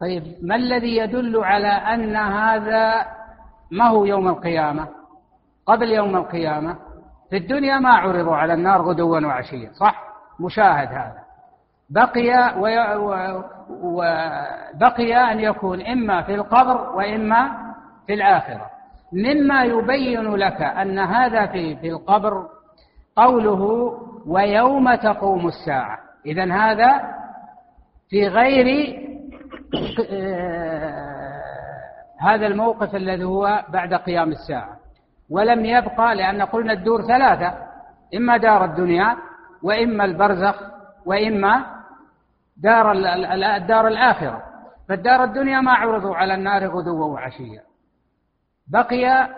طيب ما الذي يدل على أن هذا ما هو يوم القيامة؟ قبل يوم القيامة؟ في الدنيا ما عرضوا على النار غدوا وعشيا صح؟ مشاهد هذا. بقي وبقي أن يكون إما في القبر وإما في الآخرة. مما يبين لك أن هذا في في القبر قوله ويوم تقوم الساعة. إذا هذا في غير آه، هذا الموقف الذي هو بعد قيام الساعة. ولم يبقى لأن قلنا الدور ثلاثة إما دار الدنيا وإما البرزخ وإما دار الدار الآخرة. فالدار الدنيا ما عرضوا على النار غدوا وعشيا. بقي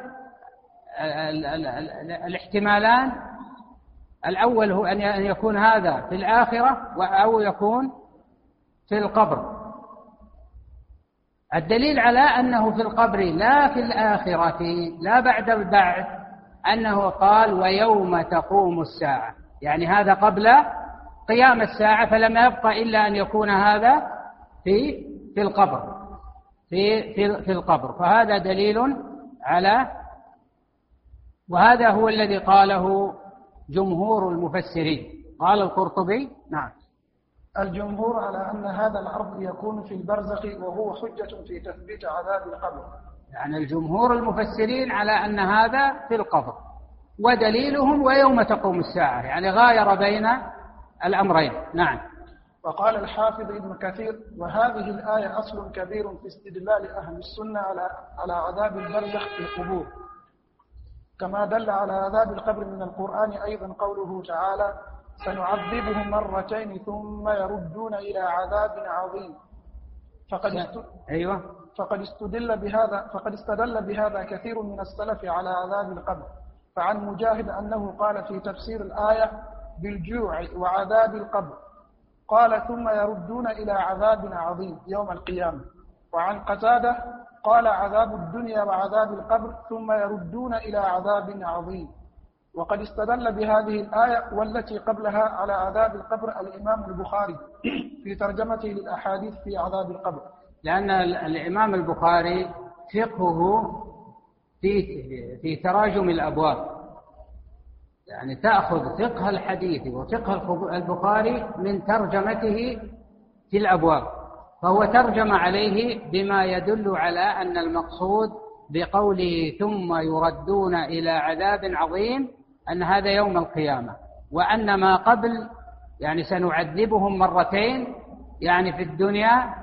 الاحتمالان. الأول هو أن يكون هذا في الآخرة أو يكون في القبر. الدليل على أنه في القبر لا في الآخرة لا بعد البعث أنه قال ويوم تقوم الساعة. يعني هذا قبل قيام الساعة فلم يبقى إلا أن يكون هذا في في القبر. في في في القبر. فهذا دليل على وهذا هو الذي قاله جمهور المفسرين. قال القرطبي نعم. الجمهور على أن هذا العرض يكون في البرزخ وهو حجة في تثبيت عذاب القبر. يعني الجمهور المفسرين على أن هذا في القبر ودليلهم ويوم تقوم الساعة يعني غاير بين الأمرين. نعم. وقال الحافظ ابن كثير وهذه الآية أصل كبير في استدلال أهل السنة على على عذاب البرزخ في القبور. كما دل على عذاب القبر من القرآن أيضا قوله تعالى سنعذبهم مرتين ثم يردون إلى عذاب عظيم. فقد است... أيوة. فقد استدل بهذا فقد استدل بهذا كثير من السلف على عذاب القبر. فعن مجاهد أنه قال في تفسير الآية بالجوع وعذاب القبر. قال ثم يردون إلى عذاب عظيم يوم القيامة. وعن قتادة قال عذاب الدنيا وعذاب القبر ثم يردون إلى عذاب عظيم. وقد استدل بهذه الآية والتي قبلها على عذاب القبر الإمام البخاري في ترجمته للأحاديث في عذاب القبر. لأن الإمام البخاري فقهه في في تراجم الأبواب. يعني تأخذ فقه الحديث وفقه البخاري من ترجمته في الأبواب. فهو ترجم عليه بما يدل على أن المقصود بقوله ثم يردون إلى عذاب عظيم أن هذا يوم القيامة وأن ما قبل يعني سنعذبهم مرتين يعني في الدنيا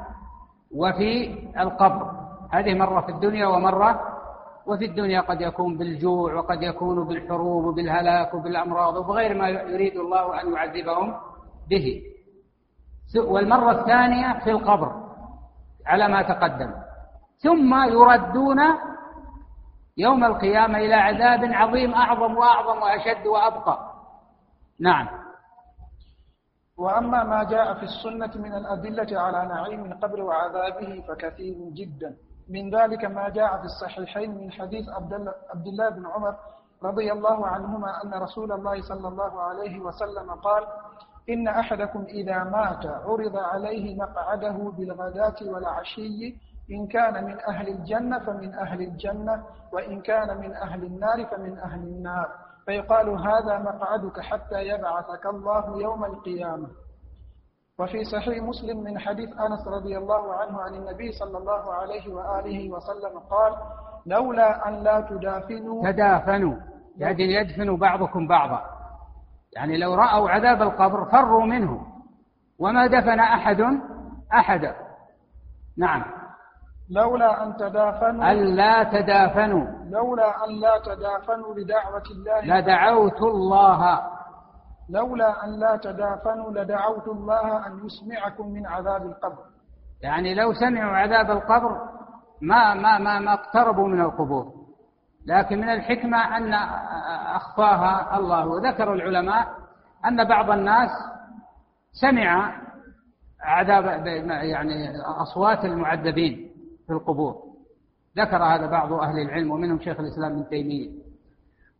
وفي القبر. هذه مرة في الدنيا ومرة وفي الدنيا. قد يكون بالجوع وقد يكون بالحروب وبالهلاك وبالأمراض وبغير ما يريد الله أن يعذبهم به. والمرة الثانية في القبر على ما تقدم. ثم يردون يوم القيامة إلى عذاب عظيم أعظم وأعظم وأشد وأبقى. نعم. وأما ما جاء في السنة من الأدلة على نعيم القبر وعذابه فكثير جدا. من ذلك ما جاء في الصحيحين من حديث عبد الله بن عمر رضي الله عنهما أن رسول الله صلى الله عليه وسلم قال إن أحدكم إذا مات عرض عليه مقعده بالغداة والعشي إن كان من أهل الجنة فمن أهل الجنة وإن كان من أهل النار فمن أهل النار. فيقال هذا مقعدك حتى يبعثك الله يوم القيامة. وفي صحيح مسلم من حديث أنس رضي الله عنه عن النبي صلى الله عليه وآله وسلم قال لولا أن لا تدافنوا تدافنوا. يعني يدفن بعضكم بعضا. يعني لو رأوا عذاب القبر فروا منه. وما دفن أحد أحدا نعم. لولا أن تدافنوا أن لا تدافنوا. لولا أن لا تدافنوا لدعوة الله. لدعوت الله. لولا أن لا تدافنوا لدعوت الله أن يسمعكم من عذاب القبر. يعني لو سمعوا عذاب القبر ما ما ما ما اقتربوا من القبور. لكن من الحكمة أن أخفاها الله. وذكر العلماء أن بعض الناس سمع عذاب يعني أصوات المعذبين. في القبور. ذكر هذا بعض أهل العلم ومنهم شيخ الإسلام ابن تيمية.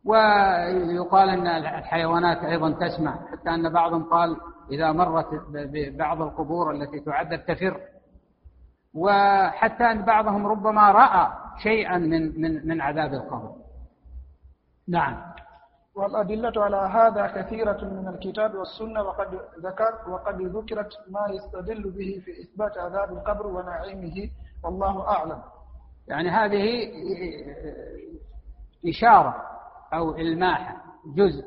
ويقال أن الحيوانات أيضا تسمع حتى أن بعضهم قال إذا مرت ببعض القبور التي تعذب تفر. وحتى أن بعضهم ربما رأى شيئا من من من عذاب القبر. نعم. والأدلة على هذا كثيرة من الكتاب والسنة وقد ذكر وقد ذكرت ما يستدل به في إثبات عذاب القبر ونعيمه والله أعلم. يعني هذه إشارة أو إلماح جزء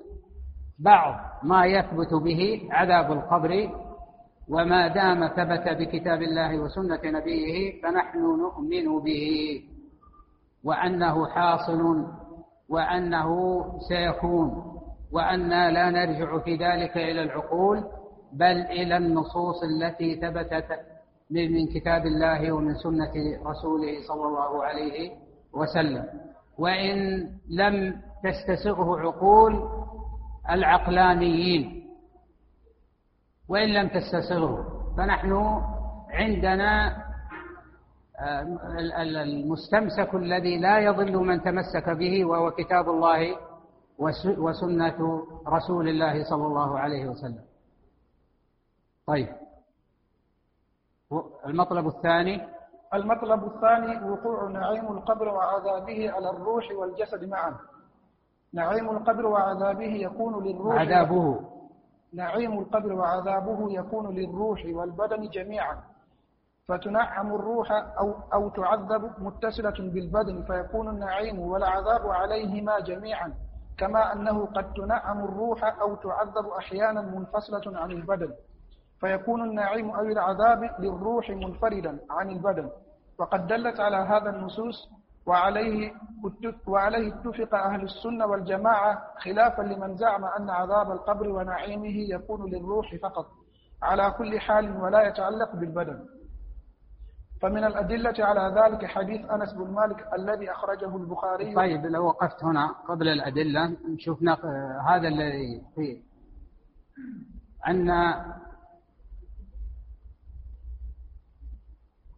بعض ما يثبت به عذاب القبر وما دام ثبت بكتاب الله وسنة نبيه فنحن نؤمن به وأنه حاصل وأنه سيكون وأنا لا نرجع في ذلك إلى العقول بل إلى النصوص التي ثبتت من كتاب الله ومن سنة رسوله صلى الله عليه وسلم. وإن لم تستسغه عقول العقلانيين. وإن لم تستسغه. فنحن عندنا المستمسك الذي لا يضل من تمسك به وهو كتاب الله وسنة رسول الله صلى الله عليه وسلم. طيب. المطلب الثاني؟ المطلب الثاني وقوع نعيم القبر وعذابه على الروح والجسد معا. نعيم القبر وعذابه يكون للروح عذابه. نعيم القبر وعذابه يكون للروح والبدن جميعا. فتنعم الروح أو, أو تعذب متصلة بالبدن فيكون النعيم والعذاب عليهما جميعا. كما أنه قد تنعم الروح أو تعذب أحيانا منفصلة عن البدن. فيكون النعيم أو العذاب للروح منفردا عن البدن. وقد دلت على هذا النصوص وعليه وعليه اتفق أهل السنة والجماعة خلافا لمن زعم أن عذاب القبر ونعيمه يكون للروح فقط. على كل حال ولا يتعلق بالبدن. فمن الأدلة على ذلك حديث أنس بن مالك الذي أخرجه البخاري. طيب لو وقفت هنا قبل الأدلة نشوف هذا الذي فيه أن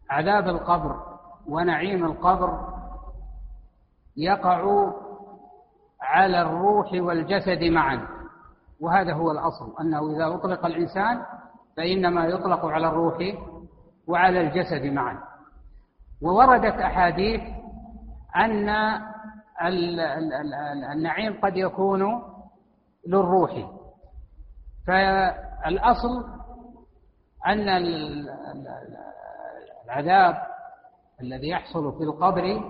عذاب القبر ونعيم القبر يقع على الروح والجسد معا. وهذا هو الأصل أنه إذا أطلق الإنسان فإنما يطلق على الروح وعلى الجسد معا. ووردت أحاديث أن النعيم قد يكون للروح. فالأصل أن العذاب الذي يحصل في القبر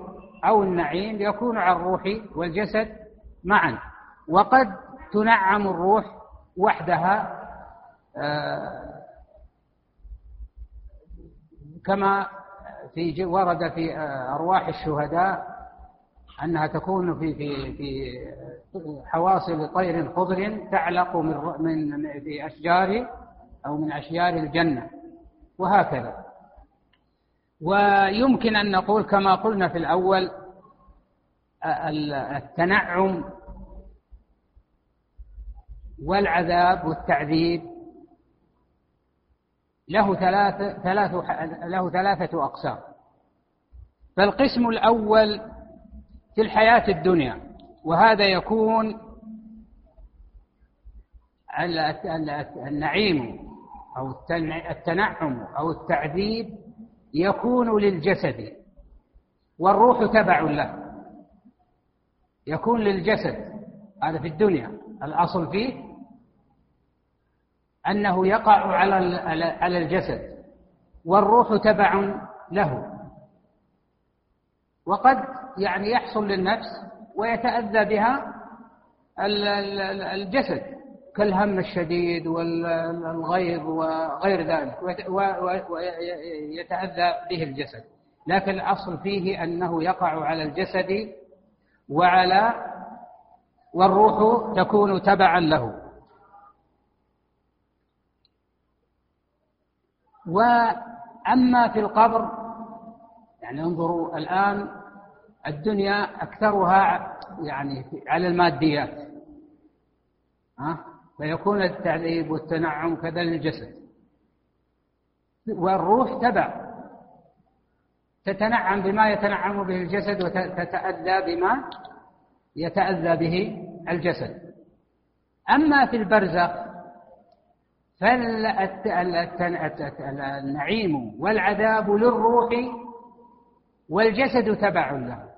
أو النعيم يكون على الروح والجسد معا. وقد تنعم الروح وحدها آه، كما في ورد في آه، أرواح الشهداء أنها تكون في في في حواصل طير خضر تعلق من من في أشجار أو من أشجار الجنة وهكذا. ويمكن أن نقول كما قلنا في الأول التنعم والعذاب والتعذيب له ثلاثة ثلاث له ثلاثة أقسام. فالقسم الأول في الحياة الدنيا وهذا يكون النعيم أو التنعم أو التعذيب يكون للجسد والروح تبع له. يكون للجسد هذا في الدنيا. الأصل فيه أنه يقع على على الجسد والروح تبع له. وقد يعني يحصل للنفس ويتأذى بها الجسد. كالهم الشديد والغيظ وغير ذلك ويتأذى به الجسد. لكن الأصل فيه أنه يقع على الجسد وعلى والروح تكون تبعا له. وأما في القبر يعني انظروا الآن الدنيا أكثرها يعني على الماديات. ها؟ فيكون التعذيب والتنعم كذا للجسد والروح تبع. تتنعم بما يتنعم به الجسد وتتأذى بما يتأذى به الجسد. أما في البرزخ فالنعيم والعذاب للروح والجسد تبع له.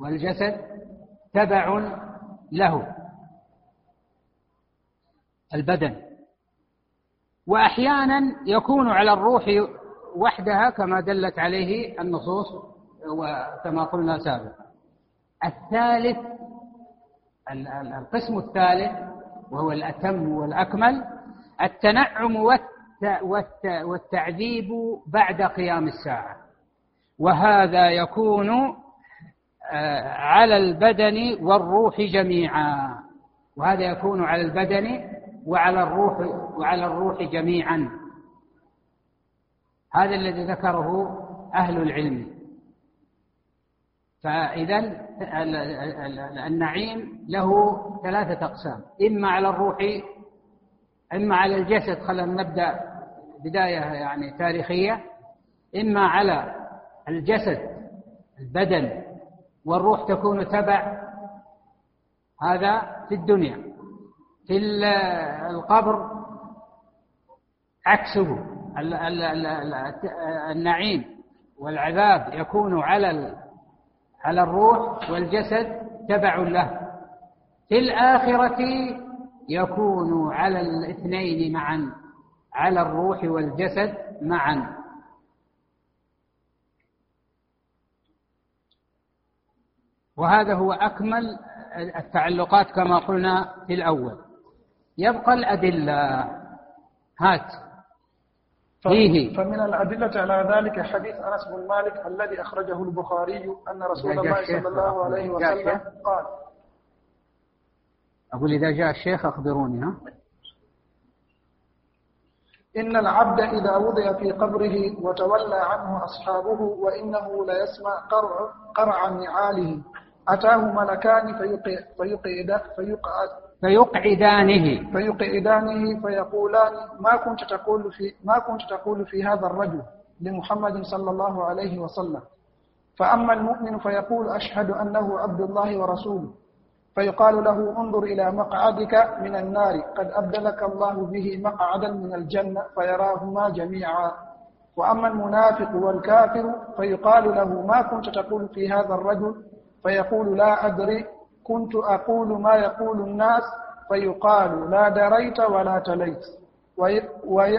والجسد تبع له. البدن. وأحيانا يكون على الروح وحدها كما دلت عليه النصوص وكما قلنا سابقا. الثالث القسم الثالث وهو الأتم والأكمل التنعم والتعذيب بعد قيام الساعة. وهذا يكون آه، على البدن والروح جميعا. وهذا يكون على البدن وعلى الروح وعلى الروح جميعا. هذا الذي ذكره أهل العلم. فإذا النعيم له ثلاثة أقسام. إما على الروح إما على الجسد خلينا نبدأ بداية يعني تاريخية. إما على الجسد البدن والروح تكون تبع هذا في الدنيا. في القبر عكسه النعيم والعذاب يكون على على الروح والجسد تبع له. في الآخرة يكون على الاثنين معا على الروح والجسد معا. وهذا هو أكمل التعلقات كما قلنا في الأول. يبقى الأدلة. هات. فيه. فمن الأدلة على ذلك حديث أنس بن مالك الذي أخرجه البخاري أن رسول الله صلى الله عليه وسلم قال أقول إذا جاء الشيخ أخبروني ها؟ إن العبد إذا وضع في قبره وتولى عنه أصحابه وإنه ليسمع قرع, قرع نعاله. أتاه ملكان فيقعد فيقعد. فيقعدانه. فيقعدانه فيقولان ما كنت تقول في ما كنت تقول في هذا الرجل لمحمد صلى الله عليه وسلم. فأما المؤمن فيقول أشهد أنه عبد الله ورسوله. فيقال له انظر إلى مقعدك من النار قد أبدلك الله به مقعدا من الجنة فيراهما جميعا. وأما المنافق والكافر فيقال له ما كنت تقول في هذا الرجل؟ فيقول لا أدري كنت أقول ما يقول الناس فيقال لا دريت ولا تليت. وي وي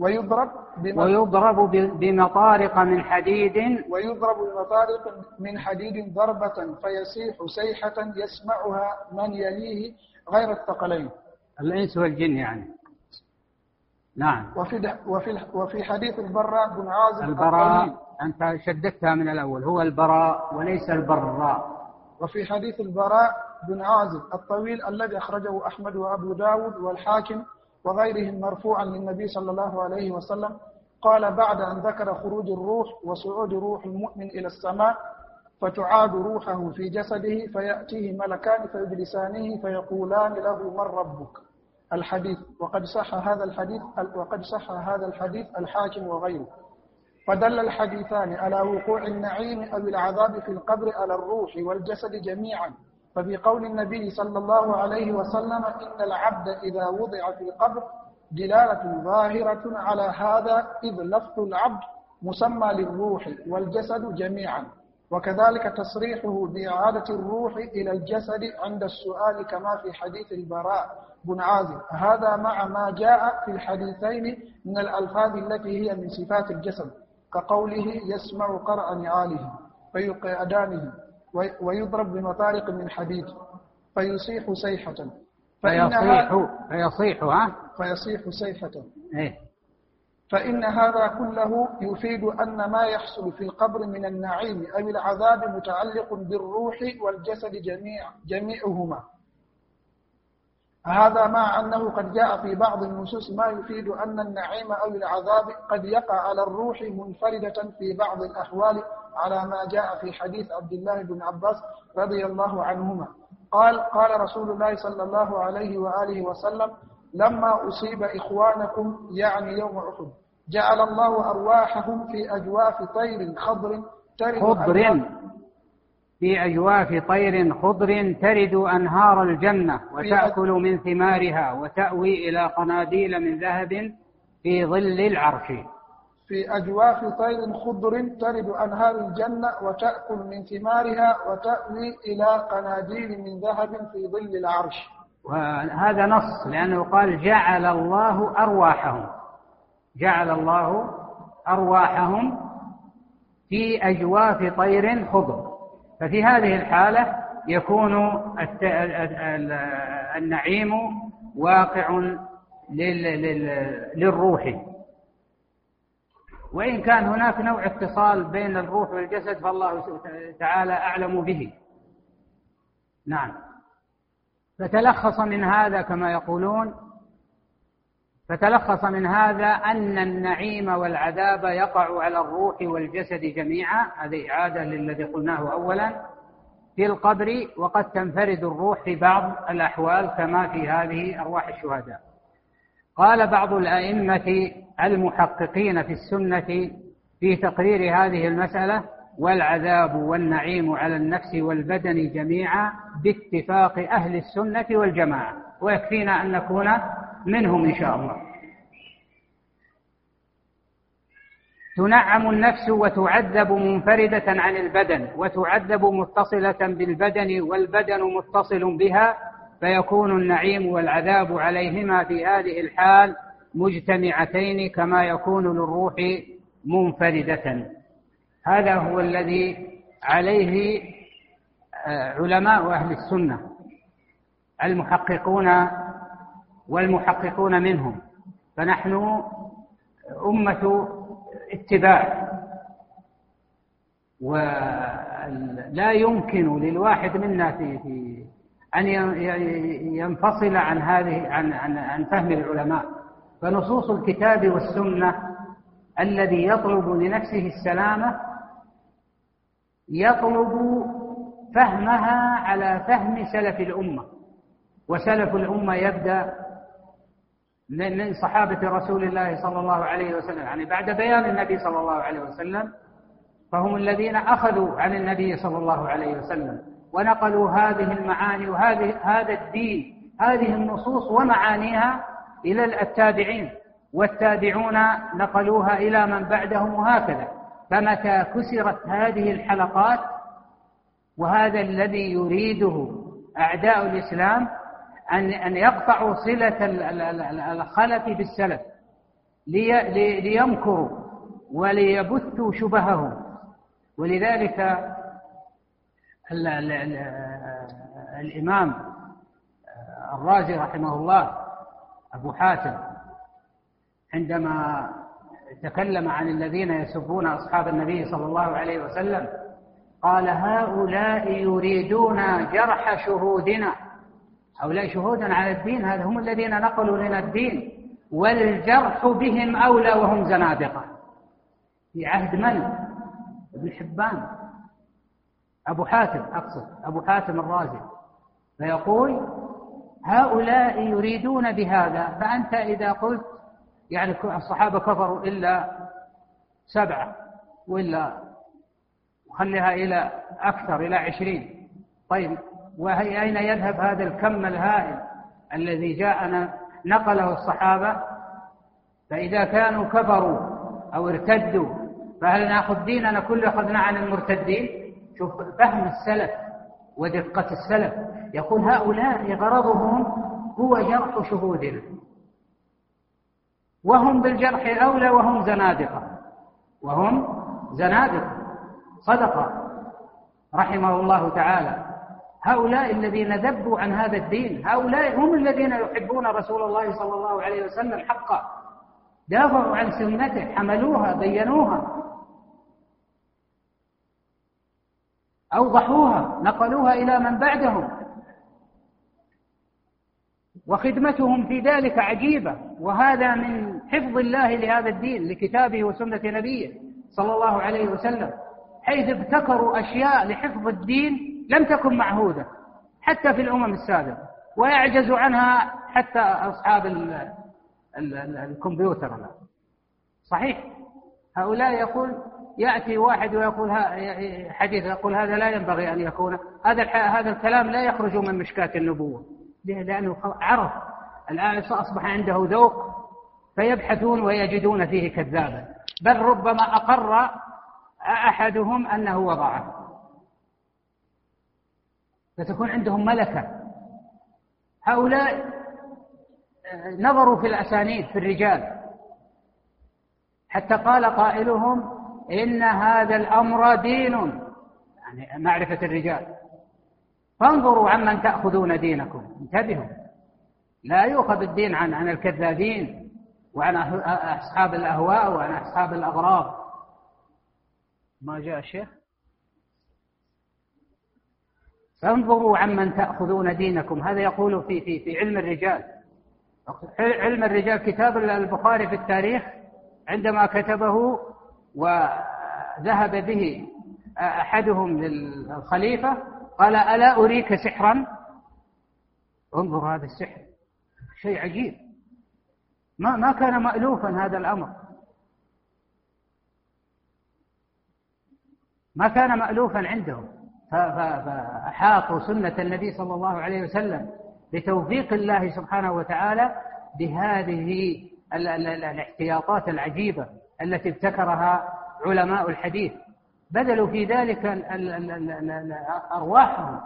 ويضرب ويضرب بمطارق من حديد. ويضرب بمطارق من حديد ضربة فيصيح سيحة يسمعها من يليه غير الثقلين. الإنس والجن يعني. نعم. وفي وفي وفي حديث البراء بن عازب البراء. أنت شددتها من الأول هو البراء وليس البراء. وفي حديث البراء بن عازب الطويل الذي أخرجه أحمد وأبو داود والحاكم وغيرهم مرفوعا للنبي صلى الله عليه وسلم قال بعد أن ذكر خروج الروح وصعود روح المؤمن إلى السماء فتعاد روحه في جسده فيأتيه ملكان فيجلسانه فيقولان له من ربك؟ الحديث. وقد صح هذا الحديث وقد صح هذا الحديث الحاكم وغيره. فدل الحديثان على وقوع النعيم أو العذاب في القبر على الروح والجسد جميعا. ففي قول النبي صلى الله عليه وسلم إن العبد إذا وضع في القبر دلالة ظاهرة على هذا إذ لفظ العبد مسمى للروح والجسد جميعا. وكذلك تصريحه بإعادة الروح إلى الجسد عند السؤال كما في حديث البراء بن عازم هذا مع ما جاء في الحديثين من الألفاظ التي هي من صفات الجسد. كقوله يسمع قرأ نعاله فيقعدانه ويضرب بمطارق من حديد فيصيح صيحة. فيصيح فيصيح ها؟ فيصيح صيحة. إيه؟ فإن هذا كله يفيد أن ما يحصل في القبر من النعيم أو العذاب متعلق بالروح والجسد جميع جميعهما. هذا مع أنه قد جاء في بعض النصوص ما يفيد أن النعيم أو العذاب قد يقع على الروح منفردة في بعض الأحوال على ما جاء في حديث عبد الله بن عباس رضي الله عنهما. قال قال رسول الله صلى الله عليه وآله وسلم لما أصيب إخوانكم يعني يوم أحد جعل الله أرواحهم في أجواف طير خضر خضر. في أجواف طير خضر ترد أنهار الجنة وتأكل من ثمارها وتأوي إلى قناديل من ذهب في ظل العرش. في أجواف طير خضر ترد أنهار الجنة وتأكل من ثمارها وتأوي إلى قناديل من ذهب في ظل العرش. وهذا نص لأنه قال جعل الله أرواحهم. جعل الله أرواحهم في أجواف طير خضر. ففي هذه الحالة يكون النعيم واقع للروح. وإن كان هناك نوع اتصال بين الروح والجسد فالله تعالى أعلم به. نعم. فتلخص من هذا كما يقولون فتلخص من هذا أن النعيم والعذاب يقع على الروح والجسد جميعا. هذه إعادة للذي قلناه أولا. في القبر وقد تنفرد الروح في بعض الأحوال كما في هذه أرواح الشهداء. قال بعض الأئمة المحققين في السنة في تقرير هذه المسألة والعذاب والنعيم على النفس والبدن جميعا باتفاق أهل السنة والجماعة. ويكفينا أن نكون منهم إن شاء الله. تنعم النفس وتعذب منفردة عن البدن وتعذب متصلة بالبدن والبدن متصل بها فيكون النعيم والعذاب عليهما في هذه الحال مجتمعتين كما يكون للروح منفردة. هذا هو الذي عليه آه، علماء أهل السنة المحققون والمحققون منهم. فنحن أمة اتباع. ولا يمكن للواحد منا في في أن ينفصل عن هذه عن عن عن فهم العلماء. فنصوص الكتاب والسنة الذي يطلب لنفسه السلامة يطلب فهمها على فهم سلف الأمة. وسلف الأمة يبدأ من صحابة رسول الله صلى الله عليه وسلم. يعني بعد بيان النبي صلى الله عليه وسلم فهم الذين أخذوا عن النبي صلى الله عليه وسلم ونقلوا هذه المعاني وهذه هذا الدين هذه النصوص ومعانيها إلى التابعين والتابعون نقلوها إلى من بعدهم وهكذا. فمتى كسرت هذه الحلقات وهذا الذي يريده أعداء الإسلام أن أن يقطعوا صلة الخلف بالسلف ليمكروا وليبثوا شبههم. ولذلك الإمام الرازي رحمه الله أبو حاتم عندما تكلم عن الذين يسبون أصحاب النبي صلى الله عليه وسلم قال هؤلاء يريدون جرح شهودنا. هؤلاء شهودا على الدين هذا هم الذين نقلوا لنا الدين. والجرح بهم أولى وهم زنادقة. في عهد من؟ ابن حبان. أبو حاتم أقصد. أبو حاتم الرازي. فيقول هؤلاء يريدون بهذا فأنت إذا قلت يعني الصحابة كفروا إلا سبعة وإلا خليها إلى أكثر إلى عشرين. طيب وهي أين يذهب هذا الكم الهائل الذي جاءنا نقله الصحابة؟ فإذا كانوا كفروا أو ارتدوا فهل نأخذ ديننا كله؟ أخذنا عن المرتدين؟ شوف فهم السلف ودقة السلف. يقول هؤلاء غرضهم هو جرح شهودنا. وهم بالجرح أولى وهم زنادقة. وهم زنادقة. صدق رحمه الله تعالى. هؤلاء الذين ذبوا عن هذا الدين هؤلاء هم الذين يحبون رسول الله صلى الله عليه وسلم حقا. دافعوا عن سنته حملوها بينوها أوضحوها نقلوها إلى من بعدهم. وخدمتهم في ذلك عجيبة وهذا من حفظ الله لهذا الدين لكتابه وسنة نبيه صلى الله عليه وسلم حيث ابتكروا أشياء لحفظ الدين لم تكن معهودة حتى في الأمم السابقة ويعجز عنها حتى أصحاب ال ال ال الكمبيوتر صحيح؟ هؤلاء يقول يأتي واحد ويقول حديث يقول هذا لا ينبغي أن يكون هذا هذا الكلام لا يخرج من مشكاة النبوة. لأنه عرف الآن أصبح عنده ذوق فيبحثون ويجدون فيه كذابا. بل ربما أقر أحدهم أنه وضعه. فتكون عندهم ملكة. هؤلاء نظروا في الأسانيد في الرجال. حتى قال قائلهم إن هذا الأمر دين. يعني معرفة الرجال. فانظروا عمن تأخذون دينكم. انتبهوا. لا يؤخذ الدين عن عن الكذابين وعن أصحاب الأهواء وعن أصحاب الأغراض ما جاء الشيخ فانظروا عمن تأخذون دينكم. هذا يقول في في في علم الرجال. علم الرجال كتاب البخاري في التاريخ عندما كتبه وذهب به أحدهم للخليفة قال ألا أريك سحرا؟ انظر هذا السحر. شيء عجيب. ما ما كان مألوفا هذا الأمر. ما كان مألوفا عندهم. فأحاطوا سنة النبي صلى الله عليه وسلم بتوفيق الله سبحانه وتعالى بهذه الاحتياطات العجيبة التي ابتكرها علماء الحديث. بذلوا في ذلك أرواحهم.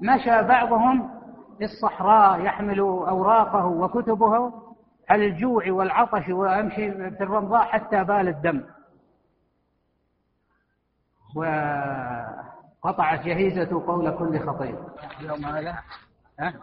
مشى بعضهم في الصحراء يحمل أوراقه وكتبه على الجوع والعطش ويمشي في الرمضاء حتى بال الدم. وقطعت جهيزة قول كل خطيب يوم هذا؟ ها؟